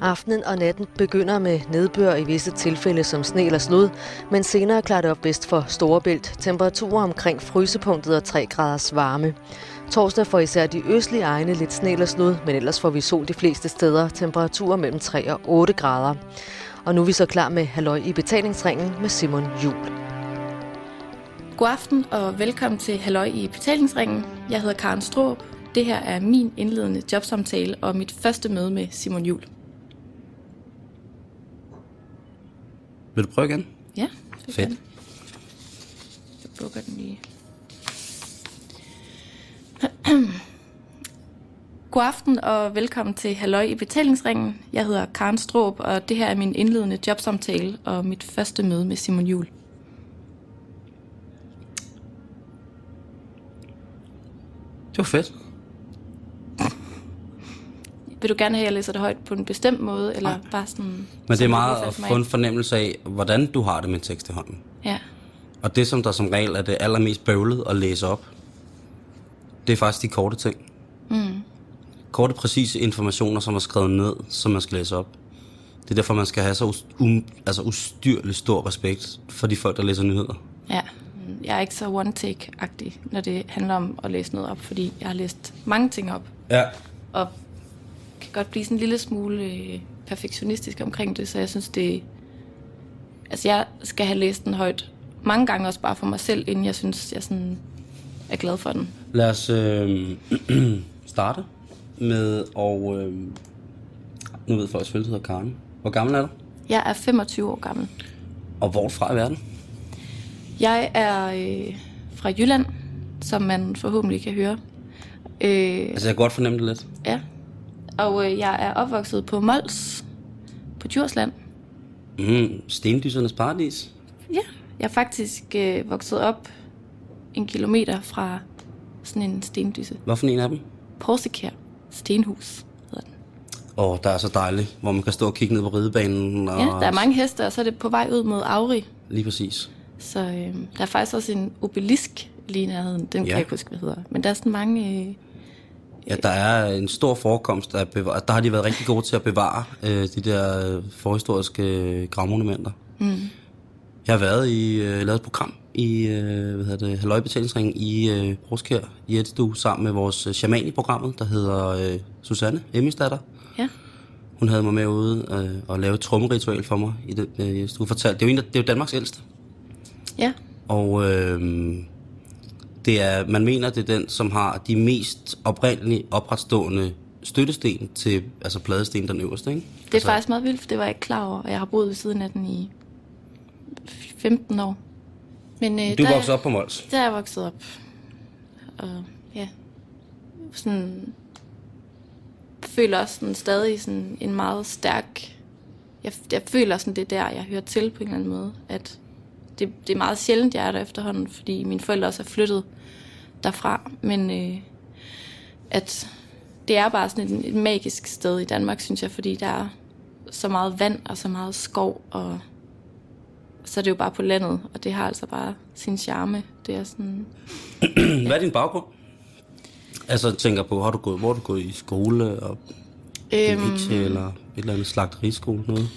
Aftenen og natten begynder med nedbør i visse tilfælde som sne eller slud, men senere klarer det op vest for Storebælt. Temperaturer omkring frysepunktet og 3 graders varme. Torsdag får især de østlige egne lidt sne eller slud, men ellers får vi sol de fleste steder. Temperaturer mellem 3 og 8 grader. Og nu er vi så klar med Halløj i betalingsringen med Simon Jul. God aften og velkommen til Halløj i betalingsringen. Jeg hedder Karen Stroop. Det her er min indledende jobsamtale og mit første møde med Simon Jul. Vil du prøve igen? Ja, det Fedt. kan. Jeg bukker den lige. God aften og velkommen til Halløj i betalingsringen. Jeg hedder Karen Stroop, og det her er min indledende jobsamtale og mit første møde med Simon Jul. Det var fedt. Vil du gerne have, at jeg læser det højt på en bestemt måde, eller Nej. bare sådan... Men det er meget at få en fornemmelse af, hvordan du har det med en tekst i hånden. Ja, Og det, som der som regel er det allermest bøvlet at læse op, det er faktisk de korte ting. Mm. Korte, præcise informationer, som er skrevet ned, som man skal læse op. Det er derfor, man skal have så um, altså ustyrlig stor respekt for de folk, der læser nyheder. ja. Jeg er ikke så one-take-agtig, når det handler om at læse noget op, fordi jeg har læst mange ting op, Ja. og kan godt blive sådan en lille smule øh, perfektionistisk omkring det, så jeg synes, det... Altså, jeg skal have læst den højt mange gange også bare for mig selv, inden jeg synes, jeg sådan er glad for den. Lad os øh, starte med, og øh, nu ved folk selvfølgelig, hedder Karen. Hvor gammel er du? Jeg er 25 år gammel. Og hvor fra i verden? Jeg er øh, fra Jylland, som man forhåbentlig kan høre. Øh, Altså, jeg kan godt fornemme det lidt. ja. Og øh, jeg er opvokset på Mols, på Djursland. Mm, stendysernes paradis. Ja. Jeg er faktisk øh, vokset op en kilometer fra sådan en stendyse. Hvorfor en af dem? Porsikær Stenhus hedder den. Åh, oh, der er så dejligt, hvor man kan stå og kigge ned på ridebanen. Og... Ja, der er mange heste, og så er det på vej ud mod Auri. Lige præcis. Så øh, der er faktisk også en obelisk lige nærheden. Den ja. kan jeg ikke huske, hvad hedder. Men der er sådan mange... Øh, Ja, der er en stor forekomst af bevare... Der har de været rigtig gode til at bevare øh, de der øh, forhistoriske øh, gravmonumenter. Mm. Jeg har været i, øh, lavet et program i, øh, hvad hedder det, Halløjbetalingsringen i øh, Broskær i Edstue, sammen med vores øh, shaman i programmet, der hedder øh, Susanne Emmisdatter. ja. Hun havde mig med ude øh, og lave et trommeritual for mig i det, øh, du fortalte. Det er jo en, det er jo Danmarks ældste. Ja, Og øh, det er, man mener, det er den, som har de mest oprindelige opretstående støttesten til, altså pladesten den øverste, ikke? det er altså, faktisk meget vildt, for det var jeg ikke klar over. og Jeg har boet ved siden af den i 15 år. Men øh, Du der, voksede op på Mols. Der er jeg vokset op. Og ja, sådan føler også sådan stadig sådan en meget stærk... Jeg, jeg føler sådan, det er der, jeg hører til på en eller anden måde. At det, det er meget sjældent, jeg er der efterhånden, fordi mine forældre også er flyttet derfra. Men øh, at det er bare sådan et, et magisk sted i Danmark, synes jeg, fordi der er så meget vand og så meget skov, og så er det jo bare på landet, og det har altså bare sin charme. Det er sådan... Hvad er din baggrund? Altså, jeg tænker på, har du gået, hvor du gået i skole, og øhm, eller et eller andet slagteriskole, noget?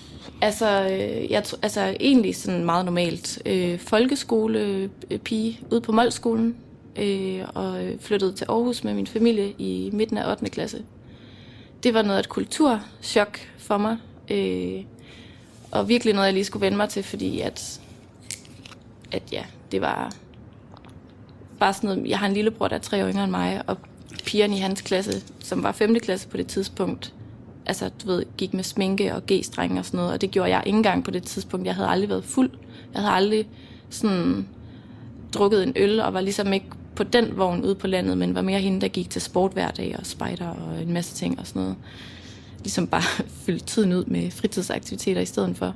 Altså, øh, jeg, altså egentlig sådan meget normalt. Øh, folkeskolepige ude på Målskolen, øh, og flyttede til Aarhus med min familie i midten af 8. klasse. Det var noget af et kulturschok for mig, øh, og virkelig noget, jeg lige skulle vende mig til, fordi at, at ja, det var bare sådan noget, jeg har en lillebror, der er tre år yngre end mig, og pigerne i hans klasse, som var 5. klasse på det tidspunkt, altså, du ved, gik med sminke og g-streng og sådan noget, og det gjorde jeg ikke engang på det tidspunkt. Jeg havde aldrig været fuld. Jeg havde aldrig sådan drukket en øl, og var ligesom ikke på den vogn ude på landet, men var mere hende, der gik til sport hver dag, og spejder og en masse ting og sådan noget. Ligesom bare fyldte tiden ud med fritidsaktiviteter i stedet for.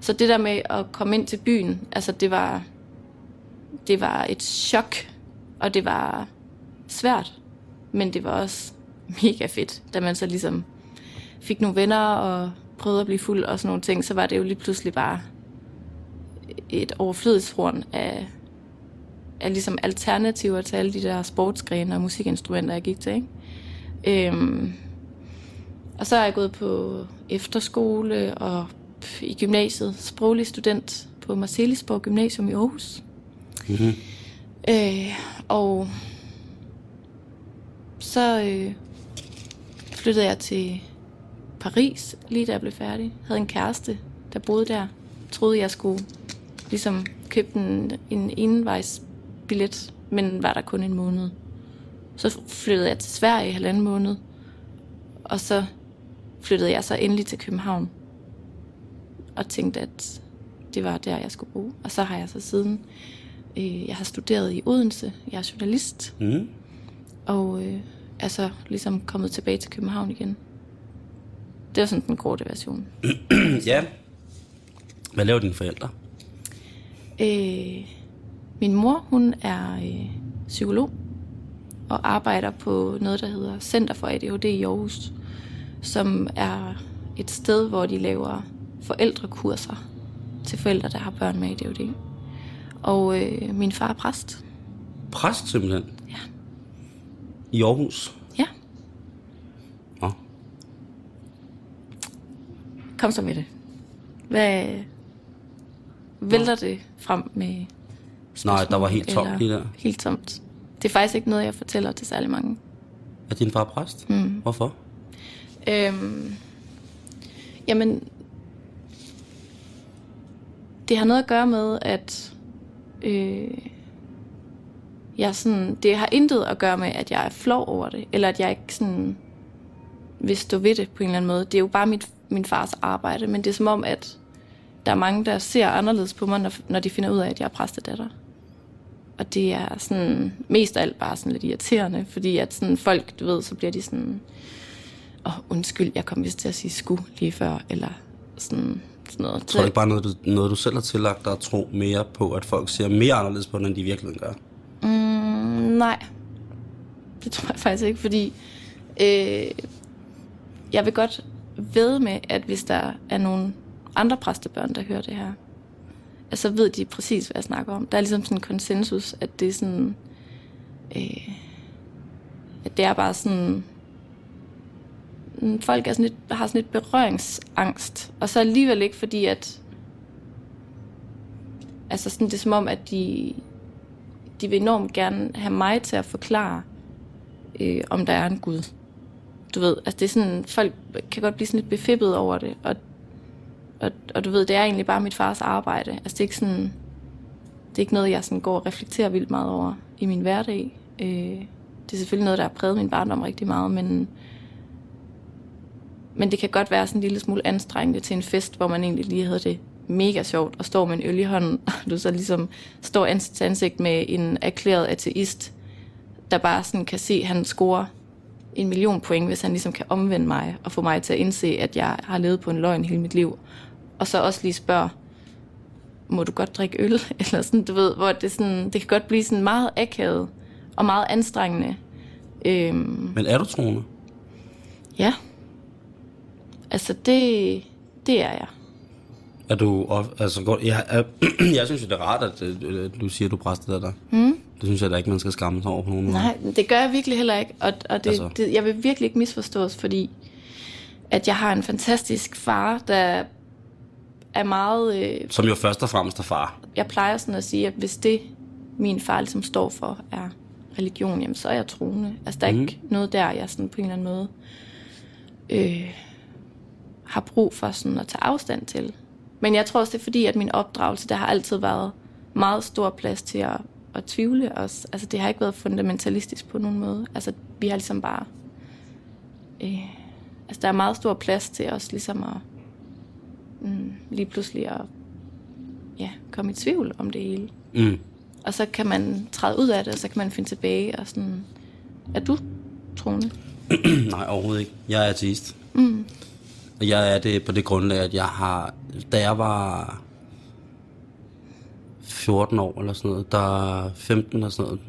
Så det der med at komme ind til byen, altså det var, det var et chok, og det var svært, men det var også mega fedt, da man så ligesom fik nogle venner og prøvede at blive fuld og sådan nogle ting, så var det jo lige pludselig bare et overflødighedshorn af, af ligesom alternativer til alle de der sportsgrene og musikinstrumenter, jeg gik til. Ikke? Øhm, Og så er jeg gået på efterskole og i gymnasiet, sproglig student på Marcelisborg Gymnasium i Aarhus. Mm-hmm. Øh, og så øh, flyttede jeg til Paris, lige da jeg blev færdig. Havde en kæreste, der boede der. Troede, jeg skulle ligesom købe en, en envejsbillet, men var der kun en måned. Så flyttede jeg til Sverige i halvanden måned, og så flyttede jeg så endelig til København og tænkte, at det var der, jeg skulle bo. Og så har jeg så siden, øh, jeg har studeret i Odense, jeg er journalist, Mm. og øh, er så ligesom kommet tilbage til København igen. Det var sådan den korte version. ja. Hvad laver dine forældre? Øh, min mor, hun er øh, psykolog og arbejder på noget, der hedder Center for ADHD i Aarhus, som er et sted, hvor de laver forældrekurser til forældre, der har børn med ADHD. Og øh, min far er præst. Præst simpelthen? Ja. I Aarhus? Ja, Nå. kom så med det. Hvad vælter det frem med Nej, der var helt tomt lige der. Helt tomt. Det er faktisk ikke noget, jeg fortæller til særlig mange. Er din far præst? Mm. Hvorfor? Øhm, jamen, det har noget at gøre med, at øh, jeg sådan, det har intet at gøre med, at jeg er flov over det, eller at jeg ikke sådan vil stå ved det på en eller anden måde. Det er jo bare mit, min fars arbejde, men det er som om, at der er mange, der ser anderledes på mig, når, når de finder ud af, at jeg er præstedatter. Og det er sådan, mest af alt bare sådan lidt irriterende, fordi at sådan folk, du ved, så bliver de sådan, åh, oh, undskyld, jeg kom vist til at sige sku lige før, eller sådan, sådan noget. Tror du ikke bare noget, du, noget, du selv har tillagt dig at tro mere på, at folk ser mere anderledes på end de i virkeligheden gør? Mm, nej, det tror jeg faktisk ikke, fordi øh, jeg vil godt ved med, at hvis der er nogle andre præstebørn, der hører det her, så ved de præcis, hvad jeg snakker om. Der er ligesom sådan en konsensus, at det er sådan, øh, at det er bare sådan, mm, folk er sådan lidt, har sådan lidt berøringsangst, og så alligevel ikke, fordi at, altså sådan, det er som om, at de, de vil enormt gerne have mig til at forklare, øh, om der er en Gud. Du ved, altså det er sådan, folk kan godt blive sådan lidt befippet over det, og, og, og du ved, det er egentlig bare mit fars arbejde. Altså det er ikke sådan, det er ikke noget, jeg sådan går og reflekterer vildt meget over i min hverdag. Øh, det er selvfølgelig noget, der har præget min barndom rigtig meget, men, men det kan godt være sådan en lille smule anstrengende til en fest, hvor man egentlig lige havde det mega sjovt, og står med en øl i hånden, og du så ligesom står ansigt til ansigt med en erklæret ateist, der bare sådan kan se, at han scorer en million point, hvis han ligesom kan omvende mig, og få mig til at indse, at jeg har levet på en løgn hele mit liv. Og så også lige spørge, må du godt drikke øl? Eller sådan, du ved, hvor det, sådan, det kan godt blive sådan meget akavet, og meget anstrengende. Øhm, Men er du troende? ja. Altså, det, det er jeg. Er du, altså godt, jeg, er, jeg synes jo, det er rart, at, at du siger, at du er præstedatter. Mm. Det synes jeg da ikke, man skal skamme sig over på nogen måde. Nej, det gør jeg virkelig heller ikke. Og, og det, altså. det, jeg vil virkelig ikke misforstås, fordi at jeg har en fantastisk far, der er meget... Øh, Som jo først og fremmest er far. jeg plejer sådan at sige, at hvis det, min far ligesom står for, er religion, jamen så er jeg troende. Altså der er mm. ikke noget der, jeg sådan på en eller anden måde øh, har brug for sådan at tage afstand til. Men jeg tror også, det er fordi, at min opdragelse, der har altid været meget stor plads til at, at tvivle os. Altså det har ikke været fundamentalistisk på nogen måde. Altså vi har ligesom bare... Øh, altså der er meget stor plads til os ligesom at mm, lige pludselig at ja, komme i tvivl om det hele. Mm. Og så kan man træde ud af det, og så kan man finde tilbage og sådan... Er du troende? Nej, overhovedet ikke. Jeg er ateist. Mm. Og jeg er det på det grundlag, at jeg har... Da jeg var 14 år eller sådan noget, der 15 eller sådan noget,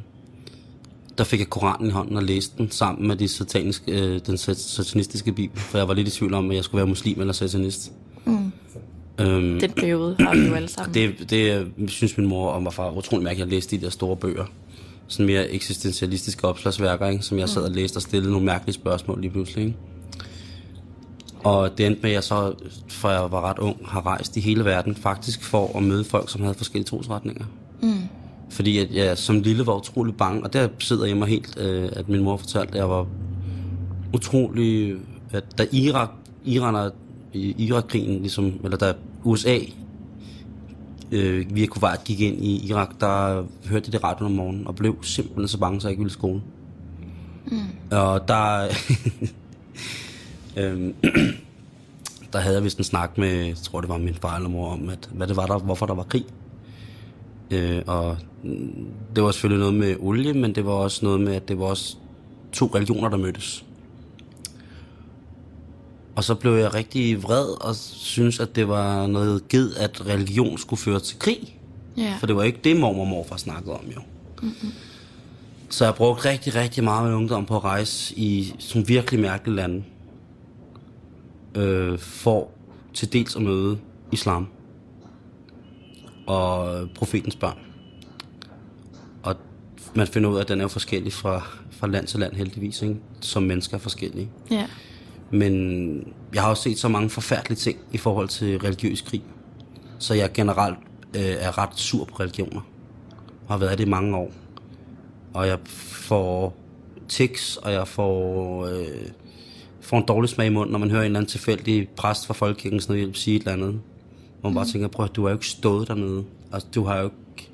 der fik jeg Koranen i hånden og læste den sammen med de sataniske, øh, den sat- satanistiske bibel, for jeg var lidt i tvivl om, at jeg skulle være muslim eller satanist. Mm. Øhm, Den periode har vi jo alle sammen. det, det synes min mor og mig far utrolig mærkeligt, at jeg læste de der store bøger. Sådan mere eksistentialistiske opslagsværker, ikke? som jeg sad og læste og stillede nogle mærkelige spørgsmål lige pludselig. Ikke? Og det endte med, at jeg så, for jeg var ret ung, har rejst i hele verden, faktisk for at møde folk, som havde forskellige trosretninger. Mm. Fordi at jeg som lille var utrolig bange, og der sidder jeg mig helt, øh, at min mor fortalte, at jeg var utrolig... At da Irak, Iran og Irak-krigen, ligesom, eller da USA øh, via Kuwait gik ind i Irak, der hørte jeg det ret om morgenen, og blev simpelthen så bange, så jeg ikke ville i skole. Mm. Og der... øhm, der havde jeg vist en snak med, jeg tror det var min far eller mor, om, at, hvad det var der, hvorfor der var krig. Øh, og det var selvfølgelig noget med olie, men det var også noget med, at det var også to religioner, der mødtes. Og så blev jeg rigtig vred og synes at det var noget ged, at religion skulle føre til krig. Ja. For det var ikke det, mor og morfar snakkede om jo. Mm-hmm. Så jeg brugte rigtig, rigtig meget med ungdom på at rejse i sådan virkelig mærkelige lande. Øh, for til dels at møde islam. Og profetens børn. Og man finder ud af, at den er forskellig fra, fra land til land heldigvis, ikke? som mennesker er forskellige. Ja. Men jeg har også set så mange forfærdelige ting i forhold til religiøs krig. Så jeg generelt øh, er ret sur på religioner. Har været det i mange år. Og jeg får tics, og jeg får, øh, får en dårlig smag i munden, når man hører en eller anden tilfældig præst fra Folkekirken sådan noget, sige et eller andet. Hvor man bare tænker, prøv du har jo ikke stået dernede. Altså, du har jo ikke...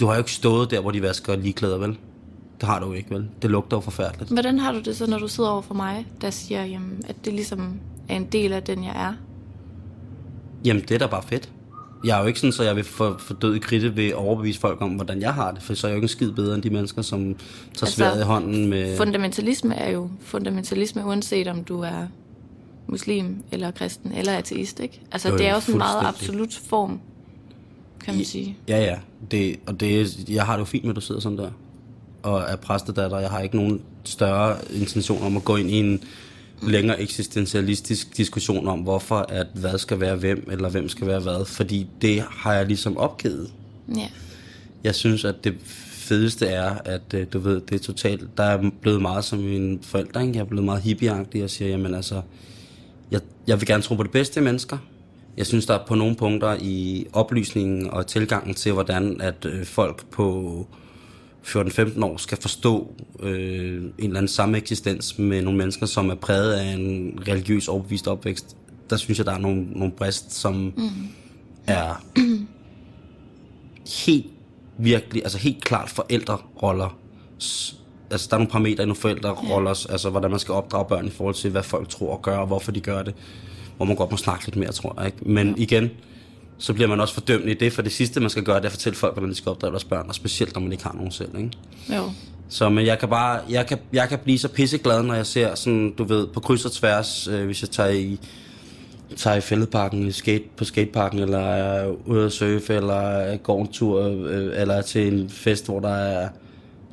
Du har jo ikke stået der, hvor de vasker ligeklæder, vel? Det har du jo ikke, vel? Det lugter jo forfærdeligt. Hvordan har du det så, når du sidder over for mig, der siger, jamen, at det ligesom er en del af den, jeg er? Jamen, det er da bare fedt. Jeg er jo ikke sådan, så jeg vil få, få død i kridte ved at overbevise folk om, hvordan jeg har det, for så er jeg jo ikke en skid bedre end de mennesker, som tager altså, sværet i hånden med... Fundamentalisme er jo fundamentalisme, uanset om du er muslim, eller kristen, eller ateist, ikke? Altså, jo, det er også en meget absolut form, kan man sige. Ja, ja. Det, og det, jeg har det jo fint med, at du sidder sådan der og er præstedatter. Jeg har ikke nogen større intention om at gå ind i en længere eksistentialistisk diskussion om, hvorfor at hvad skal være hvem, eller hvem skal være hvad. Fordi det har jeg ligesom opgivet. Ja. Jeg synes, at det fedeste er, at øh, du ved, det er totalt, der er blevet meget som mine forældre, ikke? jeg er blevet meget hippieagtig og siger, jamen altså, jeg, jeg vil gerne tro på det bedste mennesker. Jeg synes, der er på nogle punkter i oplysningen og tilgangen til, hvordan at øh, folk på 14-15 år skal forstå øh, en eller anden samme eksistens med nogle mennesker, som er præget af en religiøs overbevist opvækst, der synes jeg, der er nogle, nogle brist, som mm. er helt virkelig, altså helt klart forældreroller. Altså, der er nogle parametre i nogle forældreroller, yeah. altså hvordan man skal opdrage børn i forhold til, hvad folk tror og gør, og hvorfor de gør det. Hvor man godt må snakke lidt mere, tror jeg. Ikke? Men yeah. igen, så bliver man også fordømt i det, for det sidste, man skal gøre, det er at fortælle folk, hvordan de skal opdrage deres børn, og specielt, når man ikke har nogen selv, ikke? Jo. Så men jeg kan bare, jeg kan, jeg kan blive så pisseglad, når jeg ser sådan, du ved, på kryds og tværs, øh, hvis jeg tager i, tager i fældeparken, i skate, på skateparken, eller er ude at surfe, eller går en tur, øh, eller er til en fest, hvor der er,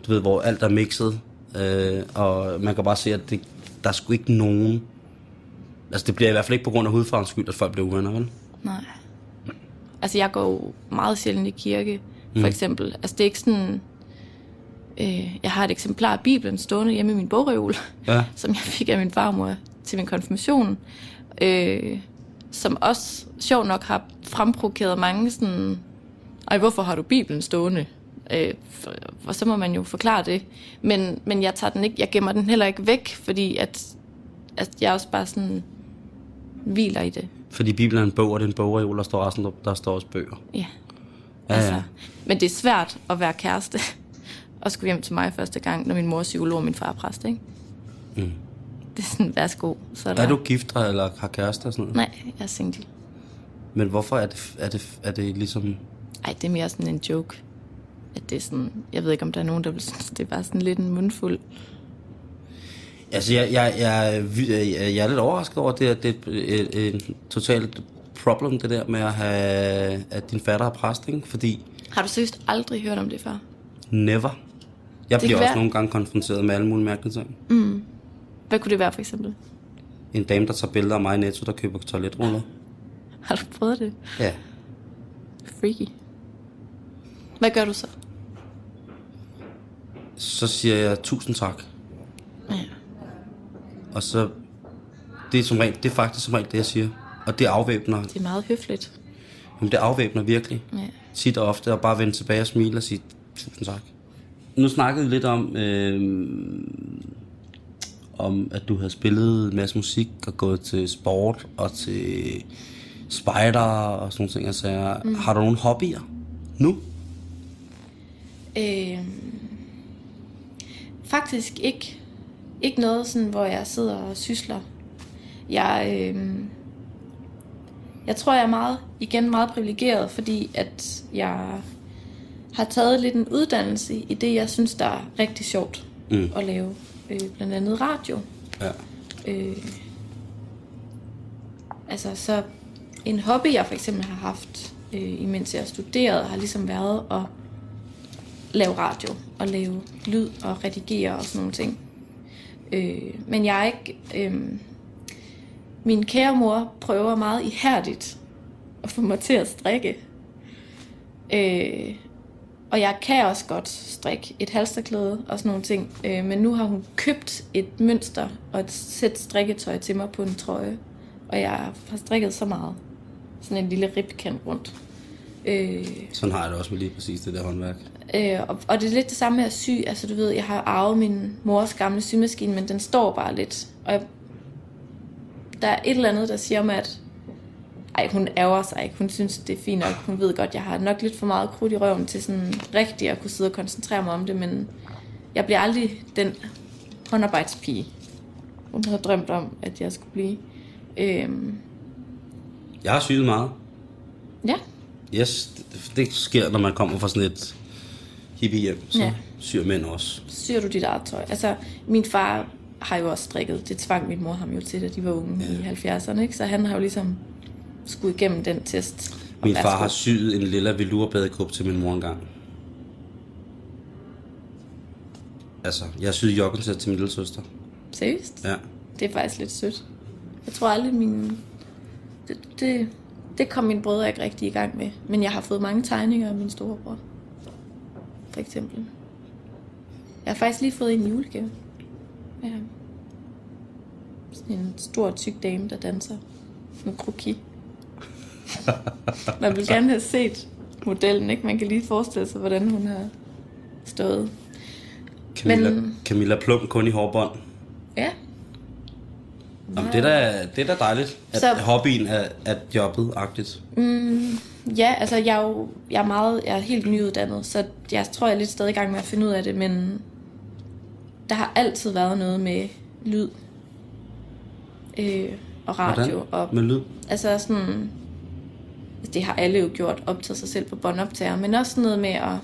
du ved, hvor alt er mixet, øh, og man kan bare se, at det, der er sgu ikke nogen, altså det bliver i hvert fald ikke på grund af hudfarvens skyld, at folk bliver uvenner, vel? Nej. Altså, jeg går jo meget sjældent i kirke, for mm. eksempel. Altså, det er ikke sådan... Øh, jeg har et eksemplar af Bibelen stående hjemme i min bogreol, ja. som jeg fik af min farmor til min konfirmation. Øh, som også, sjov nok, har fremprovokeret mange sådan... Ej, hvorfor har du Bibelen stående? Øh, for, og så må man jo forklare det. Men, men jeg tager den ikke, jeg gemmer den heller ikke væk, fordi at, at jeg også bare sådan hviler i det. Fordi Bibelen er en bog, og det er en bogreol, der står resten, der står også bøger. Ja. Ja, Altså, ja. men det er svært at være kæreste og skulle hjem til mig første gang, når min mor er psykolog og min far er præst, ikke? Mm. Det er sådan, værsgo. Så er, Er du gift eller har kæreste og sådan noget? Nej, jeg er single. Men hvorfor er det, er det, er det ligesom... Ej, det er mere sådan en joke. At det er sådan, jeg ved ikke, om der er nogen, der vil synes, det er bare sådan lidt en mundfuld. Altså, jeg, jeg, jeg, jeg, jeg er lidt overrasket over det, at det er et, et, totalt problem, det der med at have, at din fatter er præst, ikke? Fordi Har du seriøst aldrig hørt om det før? never. Jeg kan bliver også være- nogle gange konfronteret med alle mulige mærkelige ting. Hvad kunne det være, for eksempel? En dame, der tager billeder af mig i Netto, der køber toiletruller. Har du prøvet det? Ja. Freaky. Hvad gør du så? Så siger jeg tusind tak. Ja. Og så det er, som regel, det er faktisk som regel det, jeg siger. Og det afvæbner, Det er meget høfligt. jamen, det afvæbner virkelig. Ja. Sit og ofte og bare vende tilbage og smile og sige tusind tak. Nu snakkede vi lidt om, øh, om at du havde spillet en masse musik og gået til sport og til spider og sådan nogle ting. Altså, mm. Har du nogle hobbyer nu? Øh, faktisk ikke. Ikke noget, sådan, hvor jeg sidder og sysler. Jeg, øh, jeg tror, jeg er meget, igen meget privilegeret, fordi at jeg har taget lidt en uddannelse i det, jeg synes, der er rigtig sjovt Mm. at lave. Øh, blandt andet radio. Ja. Øh, altså, så en hobby, jeg for eksempel har haft, øh, imens jeg studerede, har ligesom været at lave radio og lave lyd og redigere og sådan nogle ting. Øh, men jeg er ikke... Øh, min kære mor prøver meget ihærdigt at få mig til at strikke. Øh, og jeg kan også godt strikke et halsterklæde og sådan nogle ting. Øh, men nu har hun købt et mønster og et sæt strikketøj til mig på en trøje. Og jeg har strikket så meget. Sådan en lille ribkant rundt. Øh, Sådan har jeg det også med lige præcis det der håndværk. Øh, og, og det er lidt det samme med at sy. Altså du ved, jeg har arvet min mors gamle symaskine, men den står bare lidt. Og jeg, der er et eller andet, der siger mig, at ej, hun ærger sig ikke. Hun synes, det er fint nok. Hun ved godt, jeg har nok lidt for meget krudt i røven til sådan rigtigt at kunne sidde og koncentrere mig om det, men jeg bliver aldrig den håndarbejdspige, hun havde drømt om, at jeg skulle blive. Øhm, Jeg har syet meget. ja, Yes, det, det sker, når man kommer fra sådan et hippie hjem. Så Ja. syr mænd også. syr du dit eget tøj? Altså, min far har jo også strikket. Det tvang min mor ham jo til, da de var unge ja. i 70'erne, ikke? Så han har jo ligesom skulle igennem den test. Min far har syet en lilla velurbadekup til min mor engang. Altså, jeg har syet joggensæt til min lille søster. Seriøst? Ja. Det er faktisk lidt sødt. Jeg tror aldrig, min... Det, det, det kom mine brødre ikke rigtig i gang med. Men jeg har fået mange tegninger af min storebror. For eksempel. Jeg har faktisk lige fået en julegave. Ja. Sådan en stor, tyk dame, der danser med kroki. Man vil gerne have set modellen, ikke? Man kan lige forestille sig, hvordan hun har stået. Camilla, Men... Camilla Plum kun i hårbånd. Ja, Jamen, det, er da, det er da dejligt, at Så- hobbyen er, er jobbet-agtigt. Ja, altså jeg er jo jeg er meget, jeg er helt nyuddannet, så jeg tror, jeg er lidt stadig i gang med at finde ud af det, men der har altid været noget med lyd øh, og radio. Hvordan? Og, Med lyd. altså sådan, det har alle jo gjort, optaget sig selv på båndoptager, men også noget med at,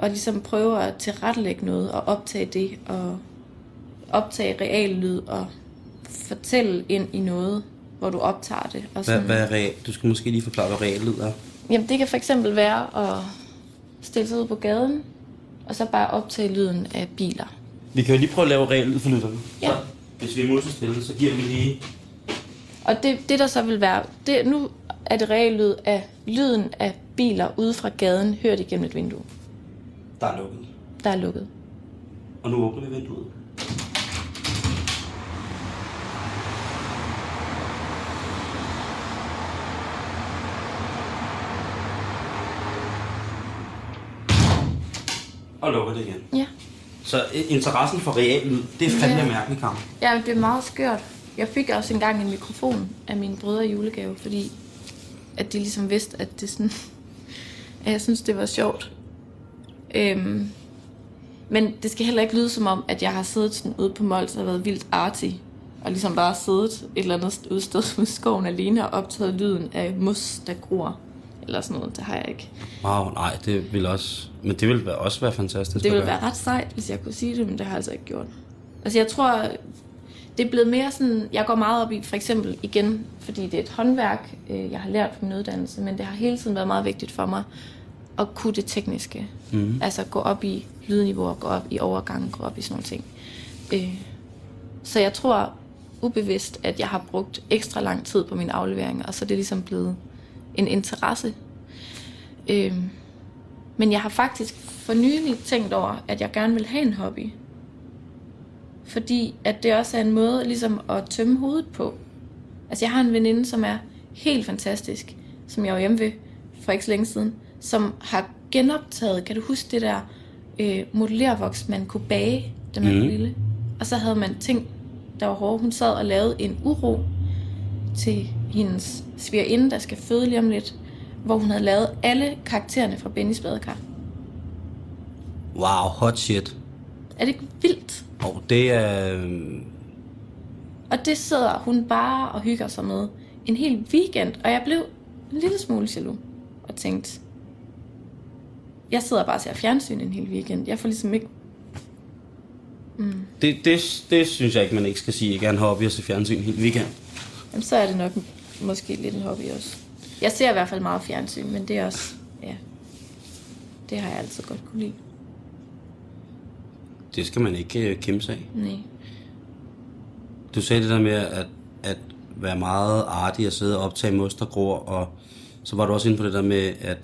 at ligesom prøve at tilrettelægge noget og optage det, og optage real lyd og fortælle ind i noget, hvor du optager det. Og Hvad, sådan. hvad er real? Du skal måske lige forklare, hvad real lyd er. Jamen, det kan for eksempel være at stille sig ud på gaden, og så bare optage lyden af biler. Vi kan jo lige prøve at lave real lyd for lytterne. Ja. Så, hvis vi er musestille, så giver vi lige... Og det, det der så vil være, det, nu er det reelt lyd af lyden af biler ude fra gaden, hørt igennem et vindue, Der er lukket. der er lukket. Og nu åbner vi vinduet. Og lukker det igen. Ja. Så øh, interessen for real lyd, det er fandme Ja. mærkeligt, Karen. Ja, det er meget skørt. Jeg fik også engang en mikrofon af mine brødre i julegave, fordi at de ligesom vidste, at det sådan, at jeg synes, det var sjovt. Øhm, men det skal heller ikke lyde som om, at jeg har siddet sådan ude på Mols og været vildt arty, og ligesom bare siddet et eller andet udsted i skoven alene og optaget lyden af mus, der gror. Eller sådan noget, det har jeg ikke. Wow, nej, det vil også... Men det vil være- også være fantastisk. Det ville være ret sejt, hvis jeg kunne sige det, men det har jeg altså ikke gjort. Altså jeg tror, det er blevet mere sådan, jeg går meget op i, for eksempel igen, fordi det er et håndværk, øh, jeg har lært på min uddannelse, men det har hele tiden været meget vigtigt for mig at kunne det tekniske. Mm. Altså gå op i lydniveauer, gå op i overgangen, gå op i sådan nogle ting. Øh, så jeg tror ubevidst, at jeg har brugt ekstra lang tid på mine afleveringer, og så er det ligesom blevet en interesse. Øh, men jeg har faktisk for nylig tænkt over, at jeg gerne vil have en hobby. fordi at det også er en måde ligesom at tømme hovedet på. Altså jeg har en veninde, som er helt fantastisk, som jeg var hjemme ved for ikke så længe siden, som har genoptaget, kan du huske det der øh, modellervoks, man kunne bage, da man mm. var lille? Og så havde man ting, der var hårde. Hun sad og lavede en uro til hendes svigerinde, der skal føde lige om lidt, hvor hun havde lavet alle karaktererne fra Bennys badekar. Wow, hot shit. Er det ikke vildt? Og det er... Øh, Og det sidder hun bare og hygger sig med en hel weekend, og jeg blev en lille smule jaloux og tænkte, jeg sidder bare og ser fjernsyn en hel weekend. Jeg får ligesom ikke... det, det, det synes jeg ikke, man ikke skal sige. Ikke er en hobby at se fjernsyn hele weekend. Jamen, så er det nok måske lidt en hobby også. Jeg ser i hvert fald meget fjernsyn, men det er også... Ja, det har jeg altid godt kunne lide. Det skal man ikke øh, kæmpe sig af. Nej. Du sagde det der med at, at være meget artig og sidde og optage mostergror, og så var du også inde på det der med, at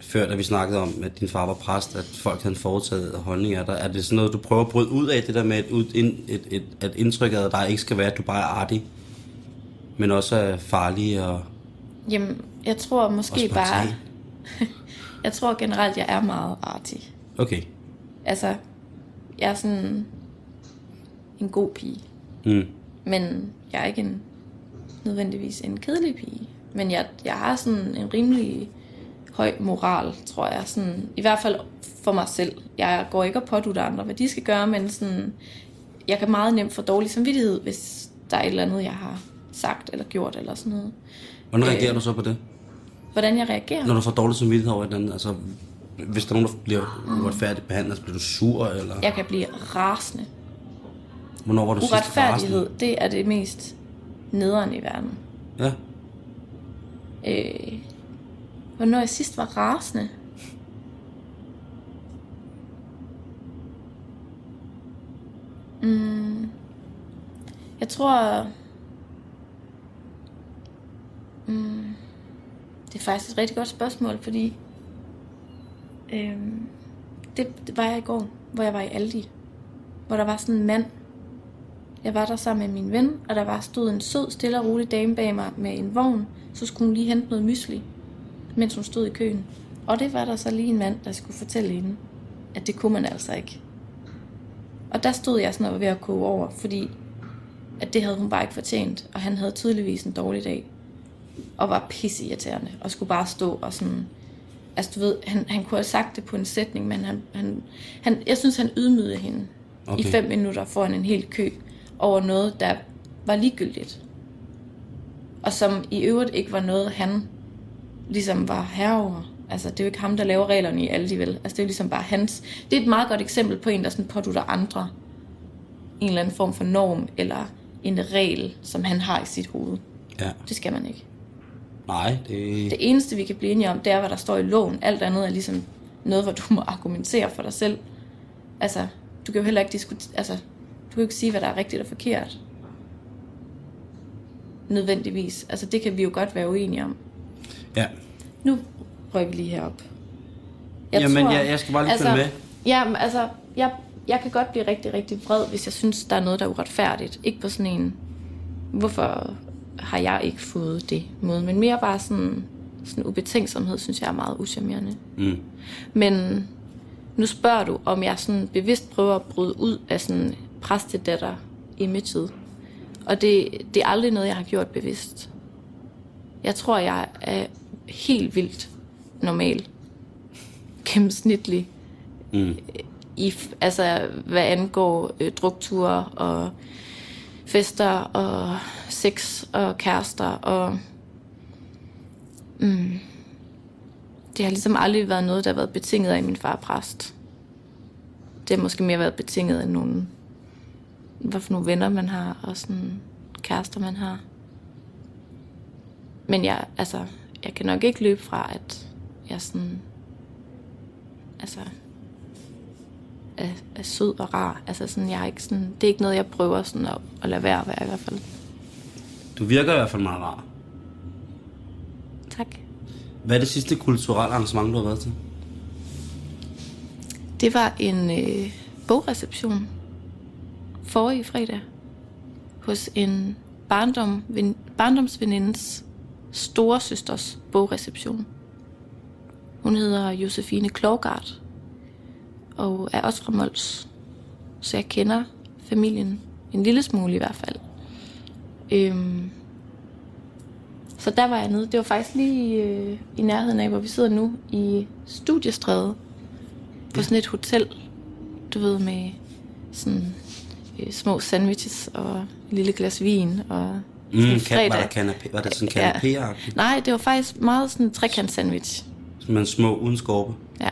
før da vi snakkede om, at din far var præst, at folk havde foretaget holdning af dig. Er det sådan noget, du prøver at bryde ud af, det der med, ud, ind, et, et, at indtrykket af dig ikke skal være, at du bare er artig, men også er farlig og, Jamen, jeg tror måske bare... Jeg tror generelt, jeg er meget artig. Okay. Altså, jeg er sådan en god pige. Mm. Men jeg er ikke en, nødvendigvis en kedelig pige. Men jeg, jeg har sådan en rimelig høj moral, tror jeg. Sådan, I hvert fald for mig selv. Jeg går ikke og pådutter andre, hvad de skal gøre, men sådan, jeg kan meget nemt få dårlig samvittighed, hvis der er et eller andet, jeg har sagt eller gjort eller sådan noget. Hvordan Øh. reagerer du så på det? Hvordan jeg reagerer? Når du får dårlig samvittighed over andet, altså hvis der er nogen, der bliver uretfærdigt behandlet, så bliver du sur, eller Jeg kan blive rasende. hvornår var du Uretfærdighed, det er det mest nederen i verden. rasende? Ja. Øh, hvornår jeg sidst var rasende? Mm, jeg tror... Mm, det er faktisk et rigtig godt spørgsmål, fordi... Øhm, det, det var jeg i går, hvor jeg var i Aldi. Hvor der var sådan en mand, jeg var der sammen med min ven, og der var stod en sød, stille og rolig dame bag mig med en vogn. Så skulle hun lige hente noget mysli, mens hun stod i køen. Og det var der så lige en mand, der skulle fortælle hende, at det kunne man altså ikke. Og der stod jeg sådan og var ved at koge over, fordi at det havde hun bare ikke fortjent. Og han havde tydeligvis en dårlig dag. Og var pisseirriterende. Og skulle bare stå og sådan... Altså du ved, han, han kunne have sagt det på en sætning, men han, han, han, jeg synes, han ydmygede hende okay. i fem minutter foran en hel kø over noget, der var ligegyldigt. Og som i øvrigt ikke var noget, han ligesom var herover. Altså, det er jo ikke ham, der laver reglerne i alle de vel. Altså, det er jo ligesom bare hans. Det er et meget godt eksempel på en, der sådan pådutter andre en eller anden form for norm, eller en regel, som han har i sit hoved. Ja. Det skal man ikke. Nej, det... Det eneste, vi kan blive enige om, det er, hvad der står i loven. Alt andet er ligesom noget, hvor du må argumentere for dig selv. Altså, du kan jo heller ikke diskutere... Altså, du kan ikke sige, hvad der er rigtigt og forkert. Nødvendigvis. Altså, det kan vi jo godt være uenige om. Ja. Nu rører vi lige herop. Jamen, jeg- jeg skal bare lige følge med. Ja, men altså, jeg, jeg kan godt blive rigtig, rigtig vred, hvis jeg synes, der er noget, der er uretfærdigt. Ikke på sådan en, hvorfor har jeg ikke fået det måde, men mere bare sådan, sådan ubetænksomhed, synes jeg er meget uschammerende. Mm. Men nu spørger du, om jeg sådan bevidst prøver at bryde ud af sådan præstedatter imaget. Og det, det er aldrig noget, jeg har gjort bevidst. Jeg tror, jeg er helt vildt normal. Gennemsnitlig. Mm. I, altså, hvad angår øh, drukture og fester og sex og kærester og mm, det har ligesom aldrig været noget, der har været betinget af min far præst. Det har måske mere været betinget af nogle, hvad for nogle venner man har, og sådan kærester man har. Men jeg, altså, jeg kan nok ikke løbe fra, at jeg sådan, altså, er, er sød og rar. Altså sådan, jeg er ikke sådan, det er ikke noget, jeg prøver sådan at, at lade være at være i hvert fald. Du virker i hvert fald meget rar. Tak. Hvad er det sidste kulturelle arrangement, du har været til? Det var en øh, bogreception forrige fredag hos en barndom, ven, barndomsvenindens store søsters bogreception. Hun hedder Josefine Klogart og er også fra Mols. Så jeg kender familien en lille smule i hvert fald. Øhm, så der var jeg nede. Det var faktisk lige øh, i nærheden af, hvor vi sidder nu, i Studiestræde. På sådan et hotel, du ved, med sådan øh, små sandwiches og et lille glas vin og Mm, kan, var, der kanapé, var det sådan kanapé ja. Nej, det var faktisk meget sådan en trekant sandwich. Men små uden skorpe. Ja,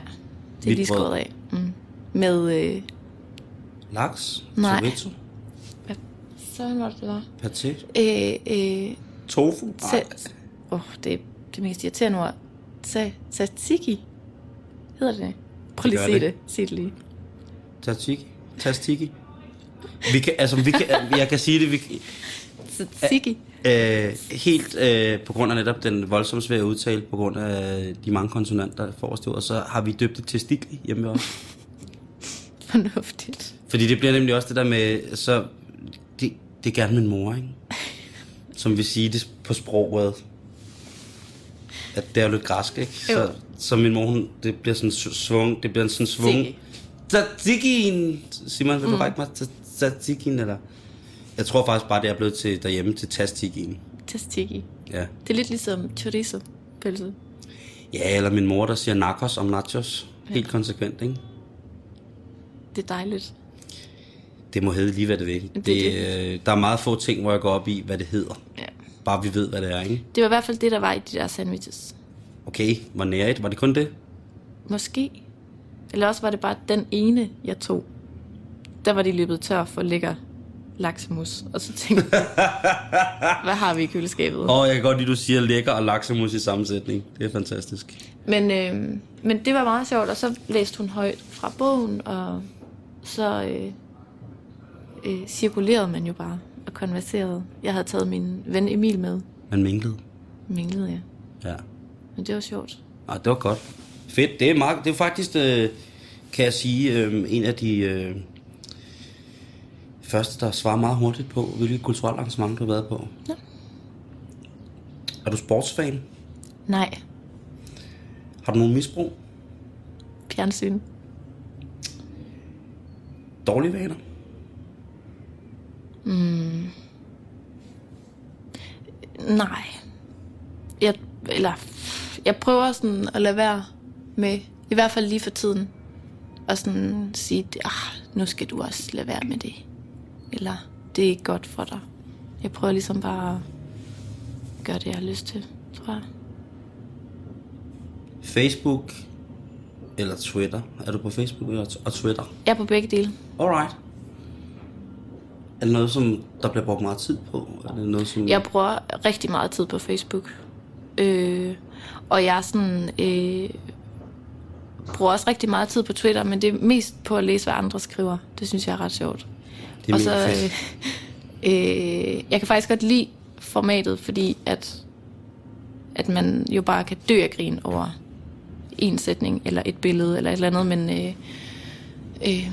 det er lige skåret af. Mm. Med, øh, Laks, Nej. chorizo, hvad søren var det, det var? paté, Øh, øh, tofu. Åh, oh, det er det mest irriterende ord. Tsa- Tzatziki. Hedder det? Prøv lige at sige det. det. Sig det lige. Tzatziki. Tzatziki. Vi kan, altså, vi kan, jeg kan sige det, vi, kan- Tzatziki. øh, helt øh, på grund af netop den voldsomt svære udtale, på grund af de mange konsonanter, der forrest og så har vi døbt det til stikli hjemme os. Fornuftigt. Fordi det bliver nemlig også det der med, så det, det er gerne min mor, ikke? Som vil sige det på sproget. At det er jo lidt græsk, ikke? Jo. Så, så min mor, hun, det bliver sådan svung, det bliver sådan svung. Tzatziki. Tzatzikin! Simon, vil du række mig til tzatzikin, eller? Jeg tror faktisk bare, det er blevet til derhjemme til tastikin. Tzatziki. Ja. Det er lidt ligesom chorizo pølse. Ja, eller min mor, der siger nachos om nachos. Helt konsekvent, ikke? Det er dejligt. Det må hedde lige, hvad det vil. Det, det. Øh, der er meget få ting, hvor jeg går op i, hvad det hedder. Ja. Bare vi ved, hvad det er, ikke? Det var i hvert fald det, der var i de der sandwiches. Okay, hvor nærigt. Var det kun det? Måske. Eller også var det bare den ene, jeg tog. Der var de løbet tør for lækker laksemus. Og så tænkte jeg, hvad har vi i køleskabet? Åh, oh, jeg kan godt lide, du siger lækker og laksemus i sammensætning. Det er fantastisk. Men, øh, men det var meget sjovt, og så læste hun højt fra bogen, og så øh, øh, cirkulerede man jo bare og konverserede. Jeg havde taget min ven Emil med. Man minglede. Minglede jeg. Ja. Men det var sjovt. Ah, det var godt. Fedt. Det er, meget, det er faktisk, øh, kan jeg sige, øh, en af de øh, første, der svarer meget hurtigt på, hvilket kulturelt arrangement du har været på. Ja. Er du sportsfan? Nej, Har du nogen misbrug? fjernsyn. Dårlige vaner? Nej. Jeg, eller, jeg prøver sådan at lade være med, i hvert fald lige for tiden, og sådan sige, ah, nu skal du også lade være med det. Eller, det er ikke godt for dig. Jeg prøver ligesom bare at gøre det, jeg har lyst til, tror jeg. Facebook eller Twitter? Er du på Facebook og Twitter? Jeg er på begge dele. Alright. Er det noget, som der bliver brugt meget tid på? Er det noget, som... Jeg bruger rigtig meget tid på Facebook. Øh, og jeg er sådan, øh, bruger også rigtig meget tid på Twitter, men det er mest på at læse, hvad andre skriver. Det synes jeg er ret sjovt. Det er og så, øh, øh, jeg kan faktisk godt lide formatet, fordi at, at man jo bare kan dø af grin over en sætning, eller et billede, eller et eller andet, men øh, øh,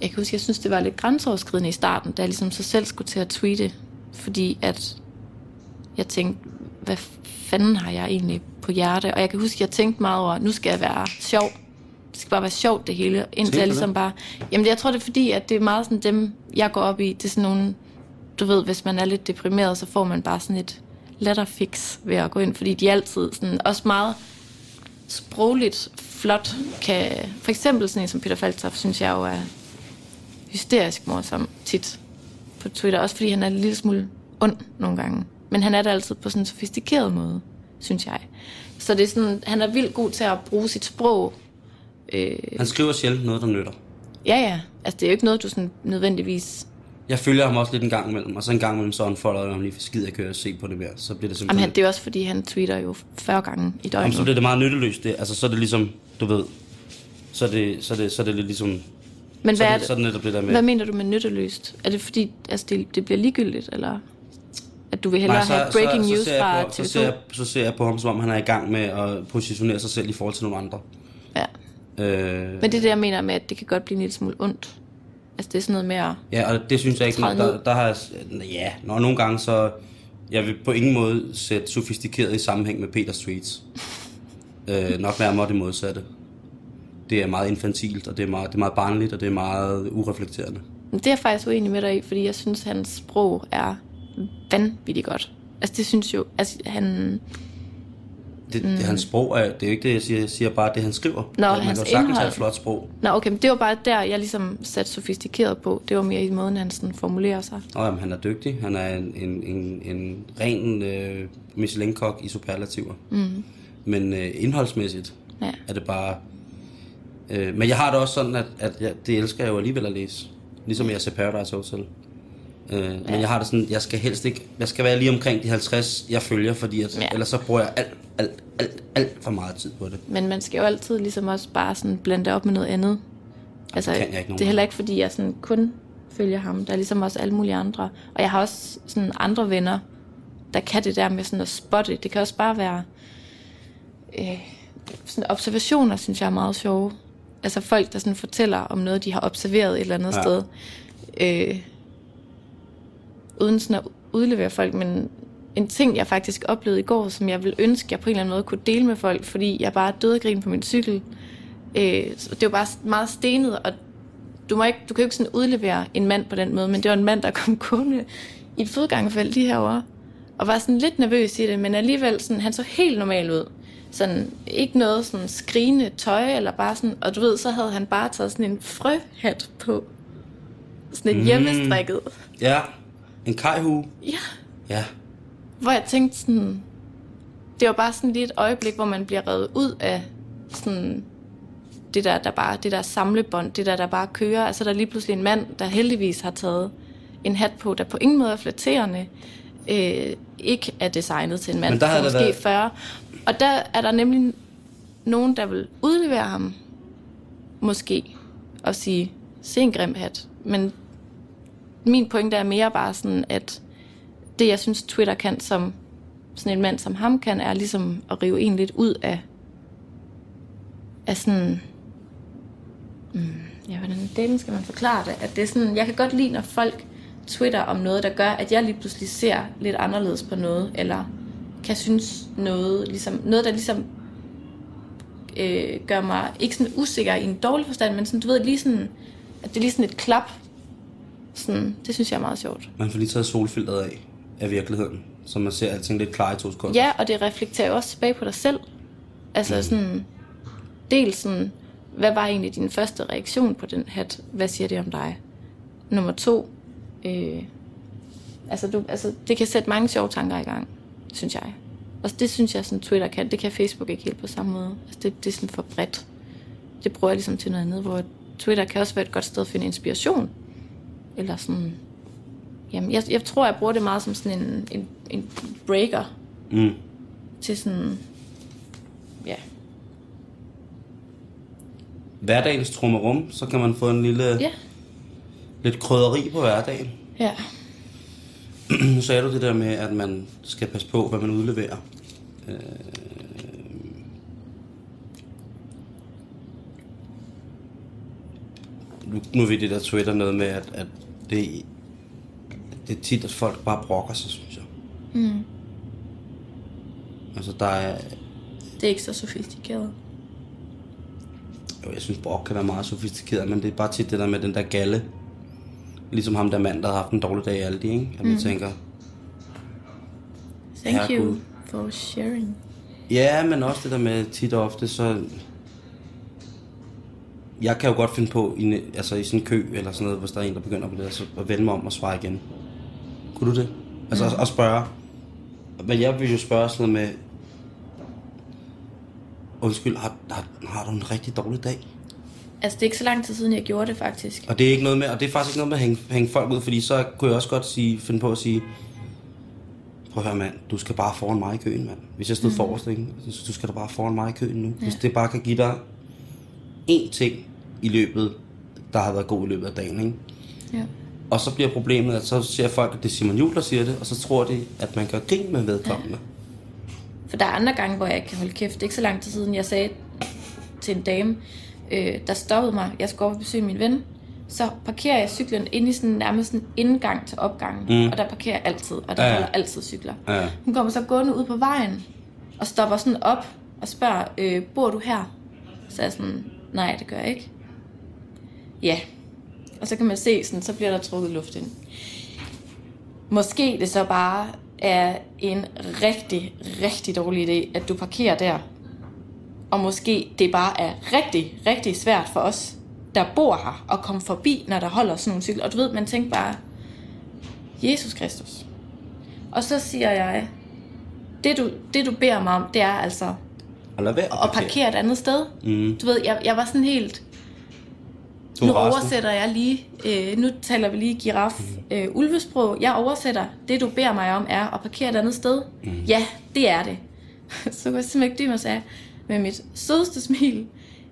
jeg kan huske, jeg synes, det var lidt grænseoverskridende i starten, da jeg ligesom så selv skulle til at tweete, fordi at jeg tænkte, hvad fanden har jeg egentlig på hjerte? Og jeg kan huske, jeg tænkte meget over, nu skal jeg være sjov. Det skal bare være sjovt det hele. Indtil jeg ligesom bare... Jamen jeg tror det er fordi, at det er meget sådan dem, jeg går op i. Det er sådan nogle... Du ved, hvis man er lidt deprimeret, så får man bare sådan et letterfix ved at gå ind. Fordi de er altid sådan, også meget sprogligt flot kan... For eksempel sådan en som Peter Faltoff, synes jeg jo er hysterisk morsom tit på Twitter. Også fordi han er en lille smule ond nogle gange. Men han er det altid på sådan en sofistikeret måde, synes jeg. Så det er sådan, han er vildt god til at bruge sit sprog. Øh, Han skriver sjældent noget, der nytter. ja, ja. Altså, det er jo ikke noget, du sådan nødvendigvis... Jeg følger ham også lidt en gang imellem, og så en gang imellem så unfolder jeg ham lige for skid, jeg kører og se på det mere. Så bliver det Jamen, simpelthen... han, det er også fordi, han tweeter jo 40 gange i Jamen, døgnet. så bliver det meget nytteløst. Det. Altså, så er det ligesom, du ved, så er det, så er det, så er det lidt ligesom... Men så, hvad, er er det, så er det, netop det der med... hvad mener du med nytteløst? Er det fordi, altså, det, det bliver ligegyldigt, eller at du vil hellere have breaking news ser jeg fra på, så, TV2? ser jeg, så ser jeg på ham, som om han er i gang med at positionere sig selv i forhold til nogle andre. Ja. Øh, Men det er det, jeg mener med, at det kan godt blive en lille smule ondt. Altså det er sådan noget at... Ja, og det synes jeg ikke, der, der har ja, når nogle gange så, jeg vil på ingen måde sætte sofistikeret i sammenhæng med Peter Streets. øh, nok nærmere det modsatte. Det er meget infantilt, og det er meget, det er meget barnligt, og det er meget ureflekterende. Det er jeg faktisk uenig med dig i, fordi jeg synes, hans sprog er vanvittigt godt. Altså det synes jo, altså han... Det, mm. det hans sprog er, det er jo ikke det, jeg siger, jeg siger bare, det han skriver. Nå, man hans kan sagtens have indhold. et flot sprog. Nå okay, men det var bare der, jeg ligesom satte sofistikeret på. Det var mere i måden, han sådan formulerer sig. Nå, jamen, han er dygtig. Han er en, en, en, en ren øh, Michelin-kok i superlativer. Mm. Men øh, indholdsmæssigt Ja. er det bare... Øh, men jeg har det også sådan, at, at jeg, det elsker jeg jo alligevel at læse. Ligesom jeg ser Paradise Hotel. Øh, ja. Men jeg har det sådan, jeg skal helst ikke... Jeg skal være lige omkring de 50, jeg følger, fordi at, Ja. ellers så bruger jeg alt, alt, alt, alt for meget tid på det. Men man skal jo altid ligesom også bare sådan blande det op med noget andet. Altså, det kan jeg ikke det er heller ikke, fordi jeg sådan kun følger ham. Der er ligesom også alle mulige andre. Og jeg har også sådan andre venner, der kan det der med sådan at spotte. Det kan også bare være øh, sådan observationer, synes jeg er meget sjove. Altså folk, der sådan fortæller om noget, de har observeret et eller andet. Ja. sted. Øh, uden sådan at udlevere folk, men en ting, jeg faktisk oplevede i går, som jeg ville ønske, jeg på en eller anden måde kunne dele med folk, fordi jeg bare døde af grin på min cykel. Øh, det var bare meget stenet, og du, må ikke, du kan jo ikke sådan udlevere en mand på den måde, men det var en mand, der kom gående i et fodgangfelt lige herovre, og var sådan lidt nervøs i det, men alligevel sådan, han så helt normal ud. Sådan, ikke noget sådan skrigende tøj, eller bare sådan, og du ved, så havde han bare taget sådan en frøhat på. Sådan en mm. hjemmestrikket. Ja, en kajhue. Ja, Ja, hvor jeg tænkte sådan, det var bare sådan lige et øjeblik, hvor man bliver revet ud af sådan det der, der bare, det der samlebånd, det der, der bare kører. Altså der er lige pludselig en mand, der heldigvis har taget en hat på, der på ingen måde er flatterende, øh, ikke er designet til en mand Men der måske været- 40. Og der er der nemlig nogen, der vil udlevere ham, måske, og sige, se en grim hat. Men min pointe er mere bare sådan, at det, jeg synes, Twitter kan, som sådan en mand som ham kan, er ligesom at rive en lidt ud af, af sådan, mm, ja, hvordan det skal man forklare det? At det er sådan, jeg kan godt lide, når folk twitter om noget, der gør, at jeg lige pludselig ser lidt anderledes på noget, eller kan synes noget, ligesom, noget der ligesom øh, gør mig ikke sådan usikker i en dårlig forstand, men sådan, du ved, lige sådan, at det er lige sådan et klap. Sådan, det synes jeg er meget sjovt. man får lige taget solfilteret af, af virkeligheden. Så man ser alting lidt klar i to sekunder. Ja, og det reflekterer jo også tilbage på dig selv. Altså sådan, dels sådan, hvad var egentlig din første reaktion på den hat? Hvad siger det om dig? Nummer to, øh, altså, du, altså det kan sætte mange sjove tanker i gang, synes jeg. Og det synes jeg, sådan Twitter kan. Det kan Facebook ikke helt på samme måde. Altså det, det er sådan for bredt. Det bruger jeg ligesom til noget andet, hvor Twitter kan også være et godt sted at finde inspiration. Eller sådan, jamen jeg, jeg tror, jeg bruger det meget som sådan en, en, en breaker Mm. til sådan, ja, Hverdagens trummerum, så kan man få en lille, ja, lidt krydderi på hverdagen. ja, Nu sagde du det der med, at man skal passe på, hvad man udleverer. Øh, nu, nu er vi det der Twitter noget med, at, at det, det er tit, at folk bare brokker sig, synes jeg. mm. Altså, der er... det er ikke så sofistikeret. Jo, jeg synes, brok kan være meget sofistikeret, men det er bare tit det der med den der galle. Ligesom ham der mand, der har haft en dårlig dag i Aldi, ikke? At man mm. tænker, Thank you for sharing. Ja, men også det der med tit og ofte, så... Jeg kan jo godt finde på, i, altså i sådan en kø eller sådan noget, hvis der er en, der begynder på det, så at vende mig om og svare igen. Kunne du det? Altså mm. at, at spørge. Men jeg vil jo spørge sådan noget med... Undskyld, har, har, har du en rigtig dårlig dag? Altså, det er ikke så lang tid siden, jeg gjorde det faktisk. Og det er ikke noget med, og det er faktisk ikke noget med at hænge, hænge folk ud, fordi så kunne jeg også godt sige, finde på at sige, prøv at høre mand, du skal bare foran mig i køen, mand. Hvis jeg stod mm. forrest, ikke? Så du skal da bare foran mig i køen nu. Ja. Hvis det bare kan give dig én ting i løbet, der har været god i løbet af dagen, ikke? Ja. Og så bliver problemet, at så ser folk, at det er Simon Juhl, der siger det, og så tror de, at man gør grin med vedkommende. For der er andre gange, hvor jeg ikke kan holde kæft. Det er ikke så lang tid siden, jeg sagde til en dame, øh, der stoppede mig. Jeg skulle over og besøge min ven. så parkerer jeg cyklen inde i sådan nærmest en indgang til opgangen. Mm. Og der parkerer jeg altid, og der Ja, ja. ja. holder altid cykler. Ja. Hun kommer så gående ud på vejen, og stopper sådan op og spørger, øh, bor du her? Så er jeg sådan, nej, det gør jeg ikke. Ja. Og så kan man se, sådan, så bliver der trukket luft ind. Måske det så bare er en rigtig, rigtig dårlig idé, at du parkerer der. Og måske det bare er rigtig, rigtig svært for os, der bor her, at komme forbi, når der holder sådan nogle cykler. Og du ved, man tænker bare, Jesus Kristus. Og så siger jeg, det du, det du beder mig om, det er altså og lad være at parkere et andet sted. Mm. Du ved, jeg, jeg var sådan helt, Du nu rasende. oversætter jeg lige, øh, nu taler vi lige giraf øh, ulvesprog. Jeg oversætter, det du beder mig om er at parkere et andet sted. Mm. Ja, det er det. så kunne jeg simpelthen ikke dy mig og sagde, med mit sødeste smil,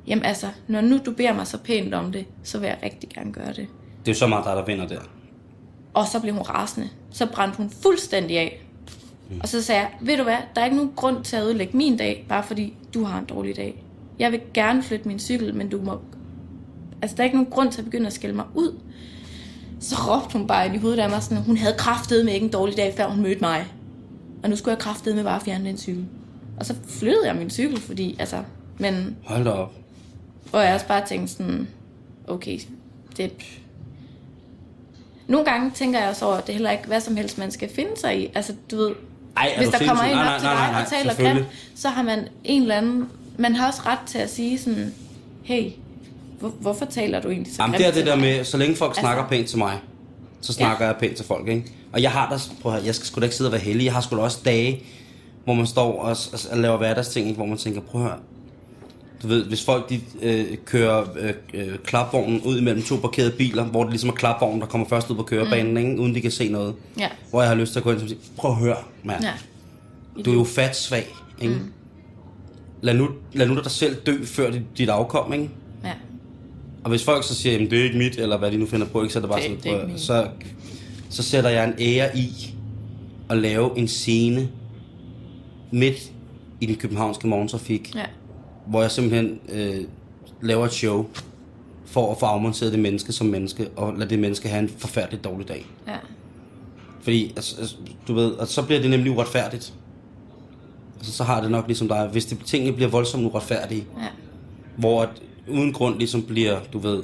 jamen altså, når nu du beder mig så pænt om det, så vil jeg rigtig gerne gøre det. Det er jo så meget dig, der vinder der. Og så blev hun rasende. Så brændte hun fuldstændig af. Mm. Og så sagde jeg, ved du hvad, der er ikke nogen grund til at ødelægge min dag, bare fordi du har en dårlig dag. Jeg vil gerne flytte min cykel, men du må... Altså, der er ikke nogen grund til at begynde at skælde mig ud. Så råbte hun bare ind i hovedet af mig sådan, hun havde kraftet med ikke en dårlig dag, før hun mødte mig. Og nu skulle jeg kraftet med bare at fjerne den cykel. Og så flyttede jeg min cykel, fordi, altså... Men Hold da op. hvor jeg også bare tænkte sådan, okay, det... Nogle gange tænker jeg også over, at det er heller ikke hvad som helst, man skal finde sig i. Altså, du ved, Ej, hvis der kommer en op nej, til nej, dig nej, og taler grimt, så har man en eller anden... Man har også ret til at sige sådan, hey, hvor, hvorfor taler du egentlig så Jamen, det er det der mig? med, så længe folk snakker Altså- pænt til mig, så snakker jeg pænt til folk, ikke? Og jeg har da, prøv at jeg skal sgu da ikke sidde og være heldig. Jeg har sgu da også dage, hvor man står og, og, og laver hverdagsting, ikke? hvor man tænker, prøv at høre, du ved, hvis folk de, øh, kører øh, øh, klapvognen ud imellem to parkerede biler, hvor det ligesom er klapvognen, der kommer først ud på kørebanen, mm. ikke? uden de kan se noget. Ja, Hvor jeg har lyst til at gå ind og sige, prøv at høre, mand. ja. Du er jo fat svag, ikke? Mm. Lad, nu, lad nu dig selv dø før dit, dit afkom, ikke? ja. Og hvis folk så siger, at det er ikke mit, eller hvad de nu finder på, ikke, så er det bare Det- sådan, det så, så sætter jeg en ære i at lave en scene midt i den københavnske morgentrafik, ja. Hvor jeg simpelthen øh, laver et show for at få afmonteret det menneske som menneske, og lade det menneske have en forfærdelig dårlig dag. ja. Fordi, altså, altså, du ved, og så bliver det nemlig uretfærdigt. Altså, så har det nok ligesom dig, hvis det, tingene bliver voldsomt uretfærdige, ja. hvor at uden grund ligesom bliver, du ved,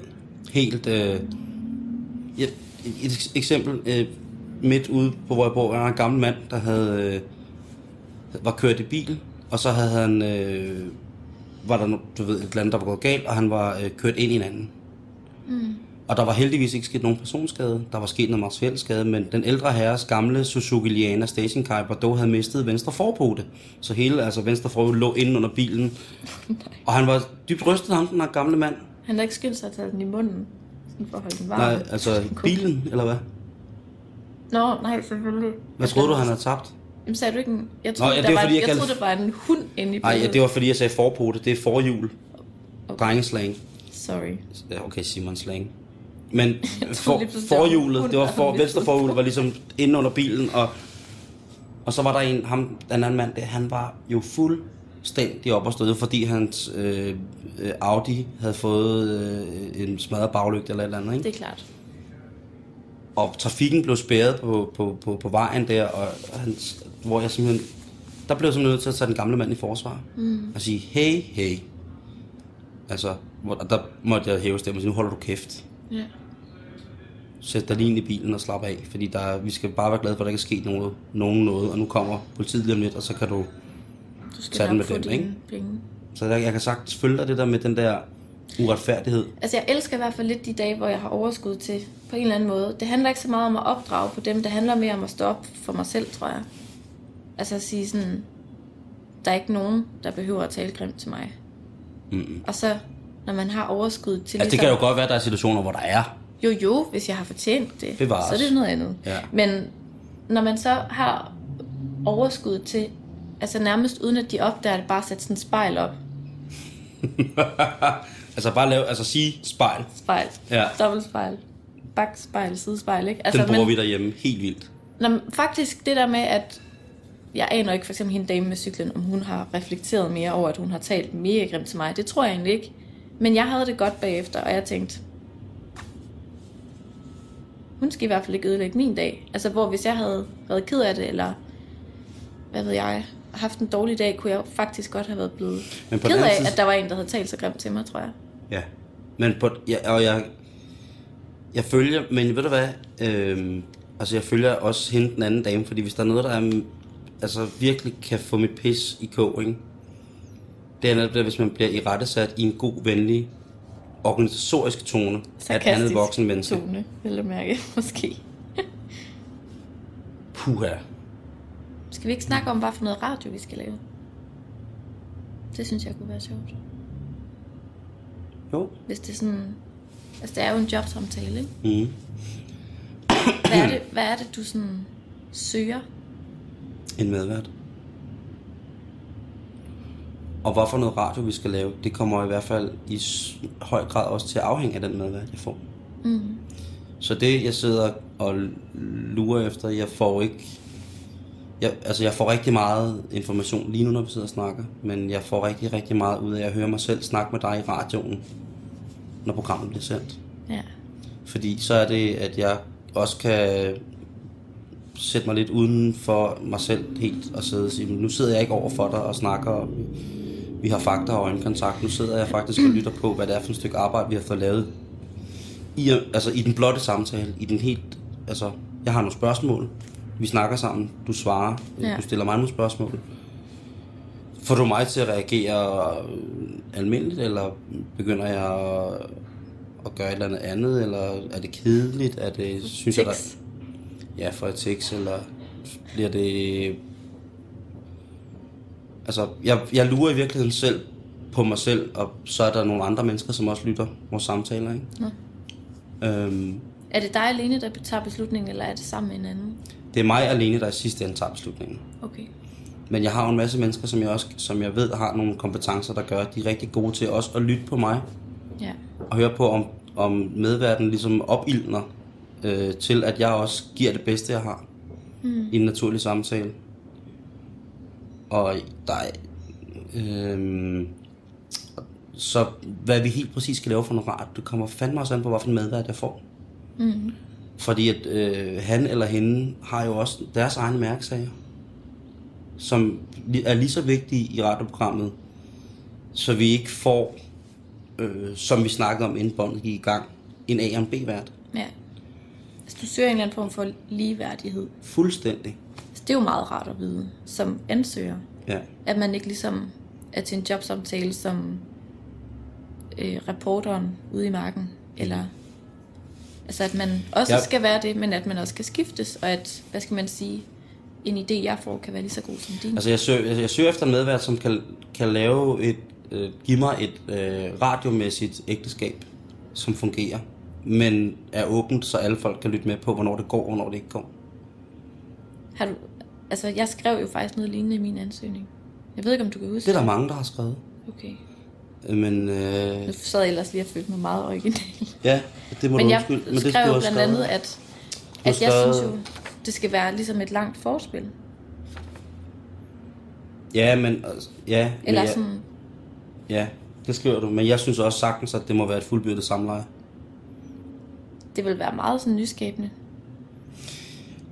helt... Øh, ja, et eksempel, øh, midt ude på, hvor jeg bor, er en gammel mand, der havde, øh, var kørt i bil, og så havde han, øh, var der, du ved, et eller andet, der var gået galt, og han var øh, kørt ind i en anden. Mm. Og der var heldigvis ikke sket nogen personskade, der var sket noget materiel skade, men den ældre herres gamle Suzuki Liana stationcar Bordeaux havde mistet venstre forpote. Så hele, altså venstre forpote lå inde under bilen. Og han var dybt rystet, ham, den her gamle mand. Han har ikke skyndt sig at tage den i munden, sådan for at holde den varm. Nej, altså bilen, eller hvad? Nå, nej, selvfølgelig. Hvad troede du, han havde tabt? Jamen, sagde du ikke en... Jeg Nå, troede, ja, der det var, var, fordi jeg jeg, kaldte- troede, der var en hund inde i Nej, billedet. ja, det var fordi, jeg sagde forpote. Det er forhjul. Okay. Drengeslang. Sorry. Ja, okay, Simon slang. Men for, det forhjulet, det var for, venstre forhjul var ligesom inde under bilen, og, og så var der en, ham, den anden mand, der, han var jo fuldstændig op og støde, fordi hans øh, øh, Audi havde fået øh, en smadret baglygte eller et eller andet, ikke? Det er klart. Og trafikken blev spærret på, på, på, på vejen der, og han, hvor jeg simpelthen, der blev jeg simpelthen nødt til at tage den gamle mand i forsvar, mm. og sige, hey, hey, altså, hvor, og der måtte jeg hæve stemmen og sige, nu holder du kæft, Ja. sæt dig lige ind i bilen og slap af, fordi der, vi skal bare være glade for, at der ikke er sket noget, nogen noget, og nu kommer politiet lige om lidt, og så kan du, Du skal Tag den med dem, ikke? penge. så der, jeg kan sagtens følge dig det der med den der uretfærdighed. Altså, jeg elsker i hvert fald lidt de dage, hvor jeg har overskud til, på en eller anden måde. Det handler ikke så meget om at opdrage på dem, det handler mere om at stå op for mig selv, tror jeg. Altså at sige sådan, der er ikke nogen, der behøver at tale grimt til mig. Mm. Og så, når man har overskud til Altså, det kan jo godt være, at der er situationer, hvor der er. Jo, jo, hvis jeg har fortjent det, Bevares. så er det noget andet. Ja. Men når man så har overskud til, altså nærmest uden at de opdager det, bare sætte sådan et spejl op. altså bare lave, altså sige spejl. Spejl. Ja. Dobbeltspejl. Bakspejl, sidespejl, ikke? Den bruger men, vi derhjemme helt vildt. Nå, faktisk det der med, at jeg aner ikke for eksempel hende dame med cyklen, om hun har reflekteret mere over, at hun har talt mega grimt til mig. Det tror jeg egentlig ikke. Men jeg havde det godt bagefter, og jeg tænkte, hun skal i hvert fald ikke ødelægge min dag. Altså, hvor hvis jeg havde været ked af det, eller hvad ved jeg, haft en dårlig dag, kunne jeg faktisk godt have været blevet Men på ked af, side- at der var en, der havde talt så grimt til mig, tror jeg. Ja. Men på, ja, og jeg, jeg følger, men ved du hvad, øhm, altså jeg følger også hende den anden dame, fordi hvis der er noget, der er, altså virkelig kan få mit pis i kog, ikke? Det er netop det, hvis man bliver i rettesat i en god, venlig, organisatorisk tone af et andet voksen menneske. Tone, vil jeg mærke, måske. Puha. Skal vi ikke snakke om, hvad for noget radio vi skal lave? Det synes jeg kunne være sjovt. Jo. Hvis det er sådan... Altså, det er jo en jobsamtale, ikke? Mm. Hvad er det, hvad er det du sådan søger? En medvært. Og hvorfor noget radio vi skal lave, det kommer i hvert fald i høj grad også til at afhænge af den medvært, jeg får. Mm. Så det, jeg sidder og lurer efter, jeg får ikke... Jeg, altså, jeg får rigtig meget information lige nu, når vi sidder og snakker, men jeg får rigtig, rigtig meget ud af at høre mig selv snakke med dig i radioen, når programmet bliver sendt. Ja. Fordi så er det, at jeg også kan sætte mig lidt uden for mig selv helt og sidde og sige, "Men nu sidder jeg ikke over for dig og snakker, og vi har fakta og øjenkontakt. Nu sidder jeg faktisk og lytter på, hvad det er for et stykke arbejde, vi har fået lavet. I, altså i den blotte samtale, i den helt, altså jeg har nogle spørgsmål, vi snakker sammen, du svarer, Ja. du stiller mig nogle spørgsmål. Får du mig til at reagere øh, almindeligt, eller begynder jeg at, gøre et eller andet andet, eller er det kedeligt? Er det, synes jeg, der, ja, for et tics, eller bliver det... Altså, jeg, jeg lurer i virkeligheden selv på mig selv, og så er der nogle andre mennesker, som også lytter vores samtaler, ikke? Nå. Øhm, Er det dig alene, der tager beslutningen, eller er det sammen med en anden? Det er mig alene, der i sidste ende tager beslutningen. Okay. Men jeg har jo en masse mennesker, som jeg, også, som jeg ved har nogle kompetencer, der gør, at de er rigtig gode til også at lytte på mig, Ja. og høre på, om, om medverden ligesom opildner øh, til, at jeg også giver det bedste, jeg har mm. i en naturlig samtale. Og der er... Øh, så hvad vi helt præcis skal lave for noget rart, det kommer fandme også an på, hvilken medvært jeg får. Mm. Fordi at øh, han eller hende har jo også deres egne mærkesager, som er lige så vigtige i radioprogrammet, så vi ikke får, øh, som vi snakkede om inden båndet gik i gang, en A og en B-vært. Ja. Altså, du søger en eller anden form for ligeværdighed. Fuldstændig. Altså, det er jo meget rart at vide, som ansøger. Ja. At man ikke ligesom er til en jobsamtale som øh, reporteren ude i marken. Eller altså at man også Ja. skal være det, men at man også kan skiftes. Og at, hvad skal man sige, en idé jeg får kan være lige så god som din. Altså jeg søger, jeg, søger efter en medvært, som kan, kan lave et, øh, give mig et øh, radiomæssigt ægteskab, som fungerer, men er åbent, så alle folk kan lytte med på, hvornår det går, og hvornår det ikke går. Har du, altså jeg skrev jo faktisk noget lignende i min ansøgning. Jeg ved ikke, om du kan huske Det er der mange, der har skrevet. Okay. Men øh, Nu sad jeg ellers lige og følte mig meget original. ja, det må Men du jeg undskylde. men det skrev blandt have andet, skrevet. at, at jeg skrevet- synes jo, det skal være ligesom et langt forspil. Ja, men... altså, Ja, men Eller ja, sådan, ja, det skriver du. Men jeg synes også sagtens, at det må være et fuldbyrdet samleje. det vil være meget sådan nyskabende.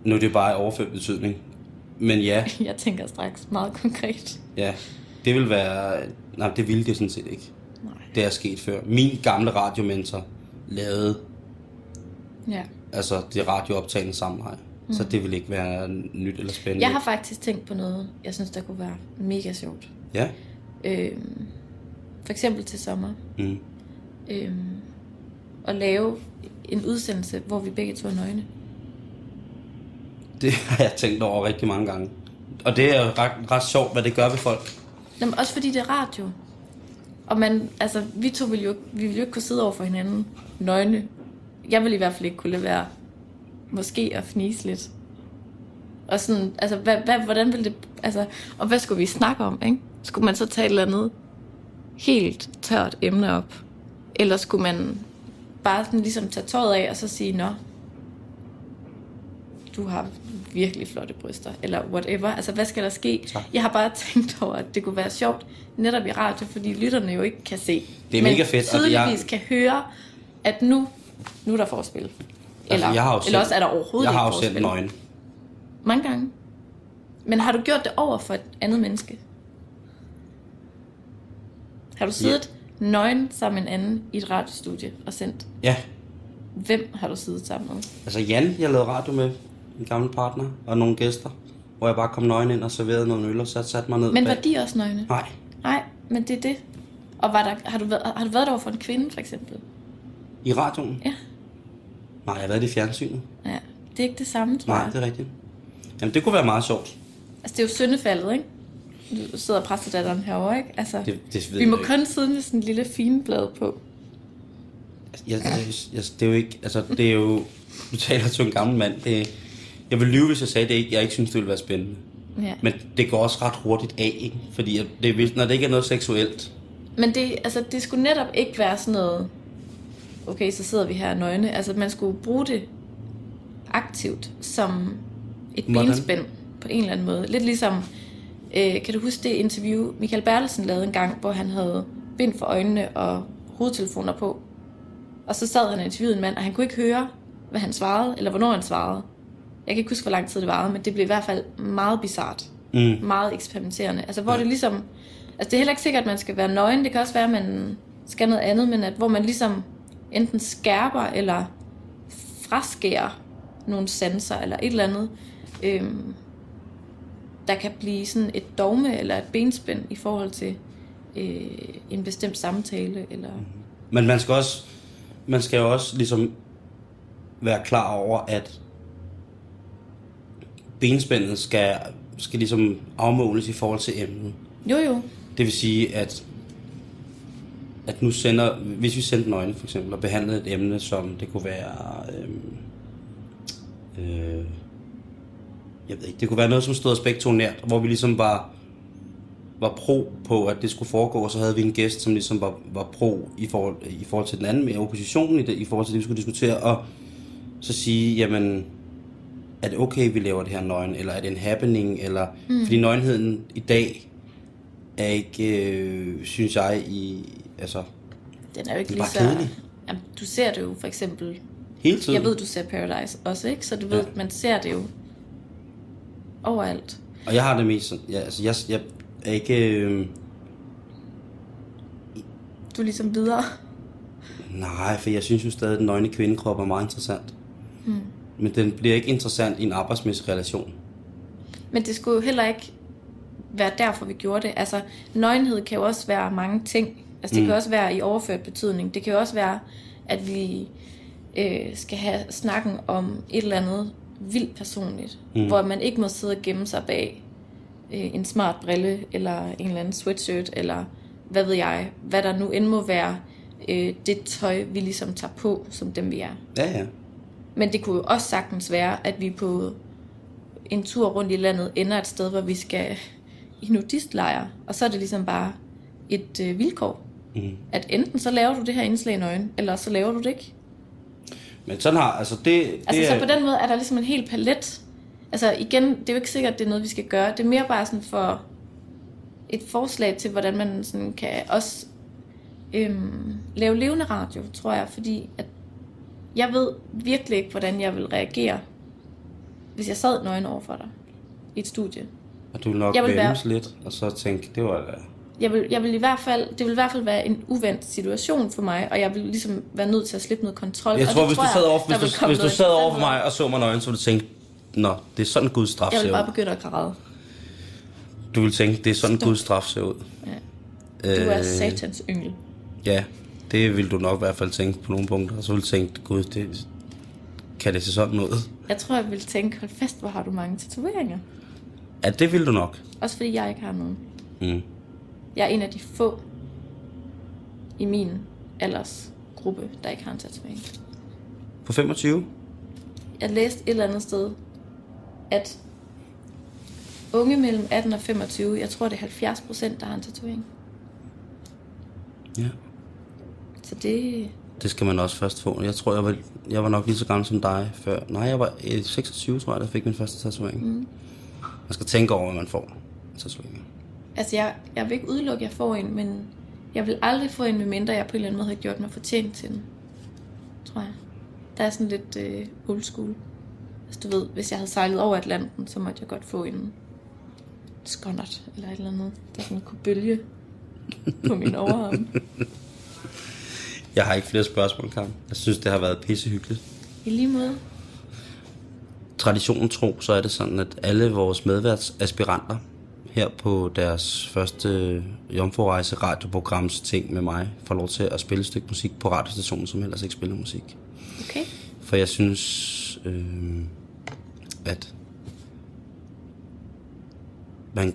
Nu er det bare overført betydning. Men ja, Jeg tænker straks meget konkret. ja, det vil være... Nej, det ville det sådan set ikke. Nej. Det er sket før. Min gamle radiomentor lavede Ja. altså det radiooptagende samleje. Mm. Så det vil ikke være nyt eller spændende. Jeg har faktisk tænkt på noget, jeg synes, der kunne være mega sjovt. Ja. Øhm, for eksempel til sommer. Mm. Øhm, at lave en udsendelse, hvor vi begge to er nøgne. Det har jeg tænkt over rigtig mange gange. Og det er ret, ret sjovt, hvad det gør ved folk. Jamen, også fordi det er radio. Og man, altså, vi to ville jo, vi ville jo ikke kunne sidde over for hinanden nøgne. Jeg ville i hvert fald ikke kunne være måske at fnise lidt. Og sådan, altså, hvad, hvad, hvordan ville det, altså, og hvad skulle vi snakke om, ikke? Skulle man så tage et eller andet helt tørt emne op? Eller skulle man bare sådan ligesom tage tøjet af, og så sige, nå, du har virkelig flotte bryster, eller whatever. Altså, hvad skal der ske? Tak. Jeg har bare tænkt over, at det kunne være sjovt netop i radio, fordi lytterne jo ikke kan se. Det er men mega fedt, og tydeligvis jeg- kan høre, at nu, nu er der forspil. Eller, jeg har jo eller selv- også er der overhovedet Jeg ikke har jo forskel. sendt nøgen. Mange gange. Men har du gjort det over for et andet menneske? Har du siddet ja. nøgen sammen med en anden i et radiostudie og sendt? Ja, Hvem har du siddet sammen med? altså Jan, jeg lavede radio med, en gammel partner, og nogle gæster, hvor jeg bare kom nøgen ind og serverede noget øl, og så satte mig ned Men bag. var de også nøgne? Nej, Nej, men det er det. Og var der, har, du været, har du været der over for en kvinde, for eksempel? i radioen? Ja. Nej, jeg har været i fjernsynet. Ja, det er ikke det samme, tror Nej, jeg. det er rigtigt. Jamen, det kunne være meget sjovt. Altså, det er jo syndefaldet, ikke? Du sidder præstedatteren herovre, ikke? Altså, Det, det vi må kun sidde med sådan en lille fineblad på. Jeg, jeg, jeg, det er jo ikke, altså det er jo, du taler til en gammel mand, det, jeg vil lyve, hvis jeg sagde det ikke, jeg ikke synes, det ville være spændende. Ja. Men det går også ret hurtigt af, ikke? Fordi det, når det ikke er noget seksuelt, Men det, altså, det skulle netop ikke være sådan noget, okay, så sidder vi her nøgne. Altså, man skulle bruge det aktivt som et Hvordan? benspænd på en eller anden måde. Lidt ligesom, øh, kan du huske det interview, Michael Bertelsen lavede en gang, hvor han havde bind for øjnene og hovedtelefoner på. Og så sad han og interviewede en mand, og han kunne ikke høre, hvad han svarede, eller hvornår han svarede. Jeg kan ikke huske, hvor lang tid det varede, men det blev i hvert fald meget bizart. Mm. Meget eksperimenterende. Altså, hvor det ligesom... Altså, det er heller ikke sikkert, at man skal være nøgen. Det kan også være, at man skal noget andet, men at, hvor man ligesom enten skærper eller fraskærer nogle sanser eller et eller andet, øhm, der kan blive sådan et dogme eller et benspænd i forhold til øh, en bestemt samtale. Eller... Men man skal også, man skal jo også ligesom være klar over, at benspændet skal, skal ligesom afmåles i forhold til emnet. Jo, jo. Det vil sige, at, at nu sender, hvis vi sendte nøgne for eksempel, og behandlede et emne, som det kunne være, øhm, øh, jeg ved ikke, det kunne være noget, som stod os begge to nært, hvor vi ligesom var, var pro på, at det skulle foregå, og så havde vi en gæst, som ligesom var, var pro i forhold, i forhold til den anden, med oppositionen i, det, i forhold til det, vi skulle diskutere, og så sige, jamen, er det okay, vi laver det her nøgen, eller er det en happening, eller, mm. fordi nøgenheden i dag er ikke, øh, synes jeg, i, altså, Den er jo ikke er lige så... kedeligt. Jamen, du ser det jo for eksempel... hele tiden. Jeg ved, du ser Paradise også, ikke? Så du ved, Ja. man ser det jo overalt. Og jeg har det mest sådan, ja, altså, jeg, jeg er ikke, øh, Du er ligesom videre. nej, for jeg synes jo stadig, at den nøgne kvindekrop er meget interessant. Mm. Men den bliver ikke interessant i en arbejdsmæssig relation. Men det skulle jo heller ikke være derfor, vi gjorde det. Altså, nøgenhed kan jo også være mange ting. Altså, det mm. kan også være i overført betydning. Det kan jo også være, at vi øh, skal have snakken om et eller andet vildt personligt, mm. hvor man ikke må sidde og gemme sig bag øh, en smart brille, eller en eller anden sweatshirt, eller hvad ved jeg, hvad der nu end må være øh, det tøj, vi ligesom tager på, som dem vi er. Ja, ja. Men det kunne jo også sagtens være, at vi på en tur rundt i landet ender et sted, hvor vi skal i nudistlejre. Og så er det ligesom bare et øh, vilkår. Mm. At enten så laver du det her indslag i nøgen, eller så laver du det ikke. Men sådan har, altså det, det Altså så på den måde er der ligesom en hel palet. Altså igen, det er jo ikke sikkert, at det er noget, vi skal gøre. Det er mere bare sådan for et forslag til, hvordan man sådan kan også øhm, lave levende radio, tror jeg. Fordi at jeg ved virkelig ikke, hvordan jeg vil reagere, hvis jeg sad nøgen over for dig i et studie. og du vil nok Jeg vil vænnes være- lidt, og så tænke, det var da... Jeg vil, jeg vil i hvert fald, det vil i hvert fald være en uventet situation for mig, og jeg vil ligesom være nødt til at slippe noget kontrol. Jeg og tror, det hvis du jeg, sad over, hvis du, hvis du sad over for mig og så mig nøgen, så ville du tænke, Nå, det er sådan Guds straf Jeg vil bare begynde at græde. Du vil tænke, det er sådan Stop. Guds straf ser ud. Du er Øh, satans yngel. Ja, det vil du nok i hvert fald tænke på nogle punkter. Og så vil du tænke, gud, det, kan det se sådan ud? Jeg tror, jeg vil tænke, hold fast, hvor har du mange tatoveringer. Ja, det vil du nok. Også fordi jeg ikke har nogen. Mm. Jeg er en af de få i min aldersgruppe, der ikke har en tatovering. På 25? Jeg læste et eller andet sted, at unge mellem 18 og 25, jeg tror det er 70 procent, der har en tatovering. Ja. Så det, Det skal man også først få. Jeg tror, jeg var, jeg var nok lige så gammel som dig før. Nej, jeg var øh, 26, tror jeg, der fik min første tatovering. Mm. Man skal tænke over, hvad man får. en Tatovering. altså jeg, jeg vil ikke udelukke, at jeg får en, men jeg vil aldrig få en, medmindre jeg på en eller anden måde har gjort mig fortjent til den. Tror jeg. Der er sådan lidt øh, old school. Altså du ved, hvis jeg havde sejlet over Atlanten, så måtte jeg godt få en skonnert eller et eller andet, der sådan kunne bølge på min overarm. Jeg har ikke flere spørgsmål, Karen. Jeg synes, det har været pissehyggeligt. I lige måde. Traditionen tro, så er det sådan, at alle vores medværtsaspiranter her på deres første jomforrejse radioprograms ting med mig, får lov til at spille et stykke musik på radiostationen, som ellers ikke spiller musik. Okay. For jeg synes, øh, at man,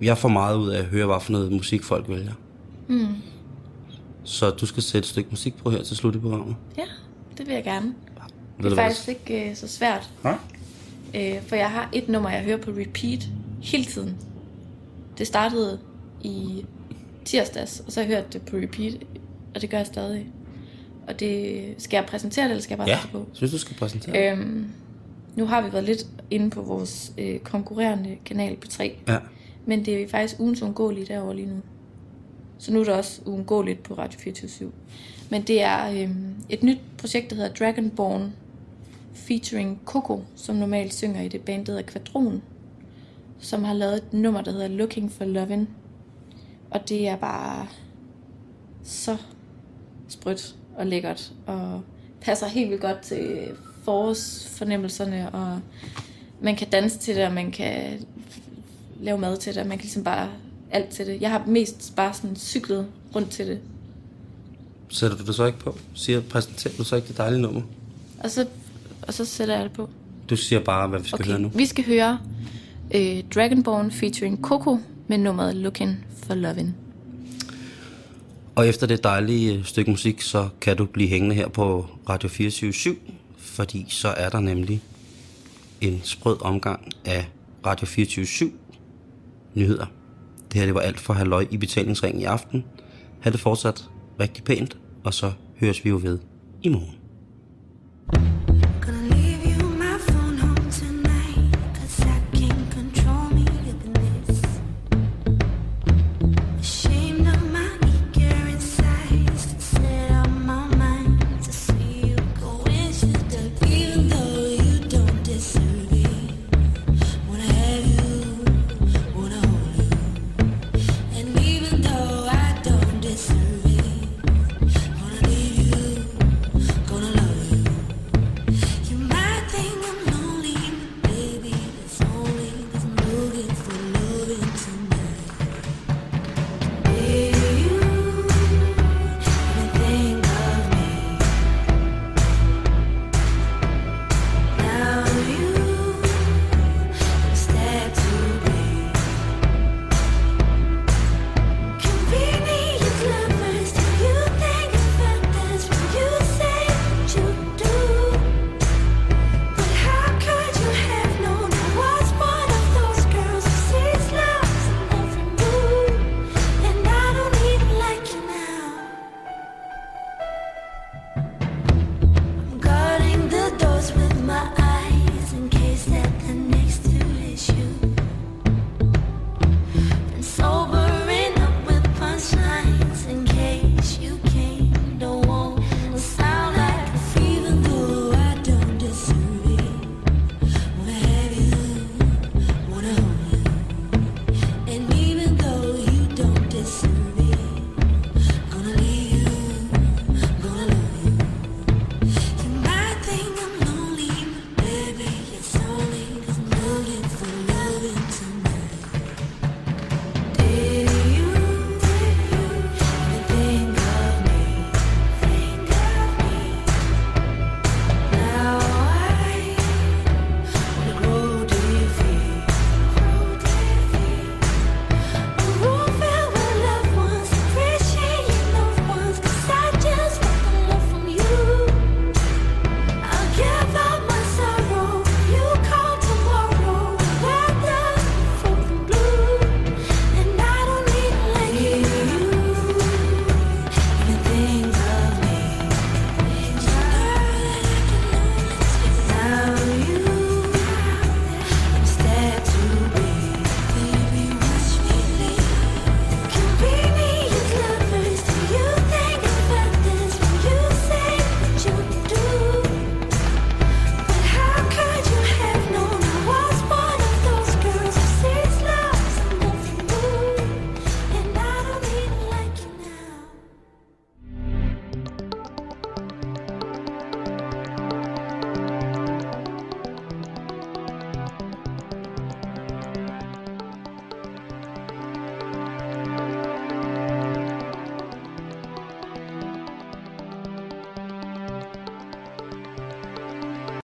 jeg får meget ud af at høre, hvad for noget musik folk vælger. Mm. Så du skal sætte et stykke musik på her til slut i programmet. Ja, det vil jeg gerne. Det er faktisk ikke øh, så svært, Ja? øh, for jeg har et nummer, jeg hører på repeat hele tiden. Det startede i tirsdags, og så har jeg hørt det på repeat, og det gør jeg stadig. Og det skal jeg præsentere det, eller skal jeg bare Ja, sætte på? synes du skal præsentere øh. Øhm, nu har vi været lidt inde på vores øh, konkurrerende kanal på 3, Ja. men det er faktisk ugens uundgåelige derovre lige nu. Så nu er det også uundgåeligt på Radio 24 Men det er øh, et nyt projekt, der hedder Dragonborn, featuring Coco, som normalt synger i det band, der hedder Quadron, som har lavet et nummer, der hedder Looking for Lovin'. Og det er bare så sprødt og lækkert, og passer helt vildt godt til forårsfornemmelserne, og man kan danse til det, og man kan lave mad til det, og man kan ligesom bare alt til det. Jeg har mest bare sådan cyklet rundt til det. Sætter du det så ikke på? Siger, præsenterer du så ikke det dejlige nummer? Og så, og så sætter jeg det på. Du siger bare, hvad vi skal okay. høre nu. vi skal høre øh, Dragonborn featuring Coco med nummeret Looking for Lovin'. Og efter det dejlige øh, stykke musik, så kan du blive hængende her på Radio 24 fordi så er der nemlig en sprød omgang af Radio 24 nyheder. Det her det var alt for halløj i betalingsringen i aften. Ha' det fortsat rigtig pænt, og så høres vi jo ved i morgen.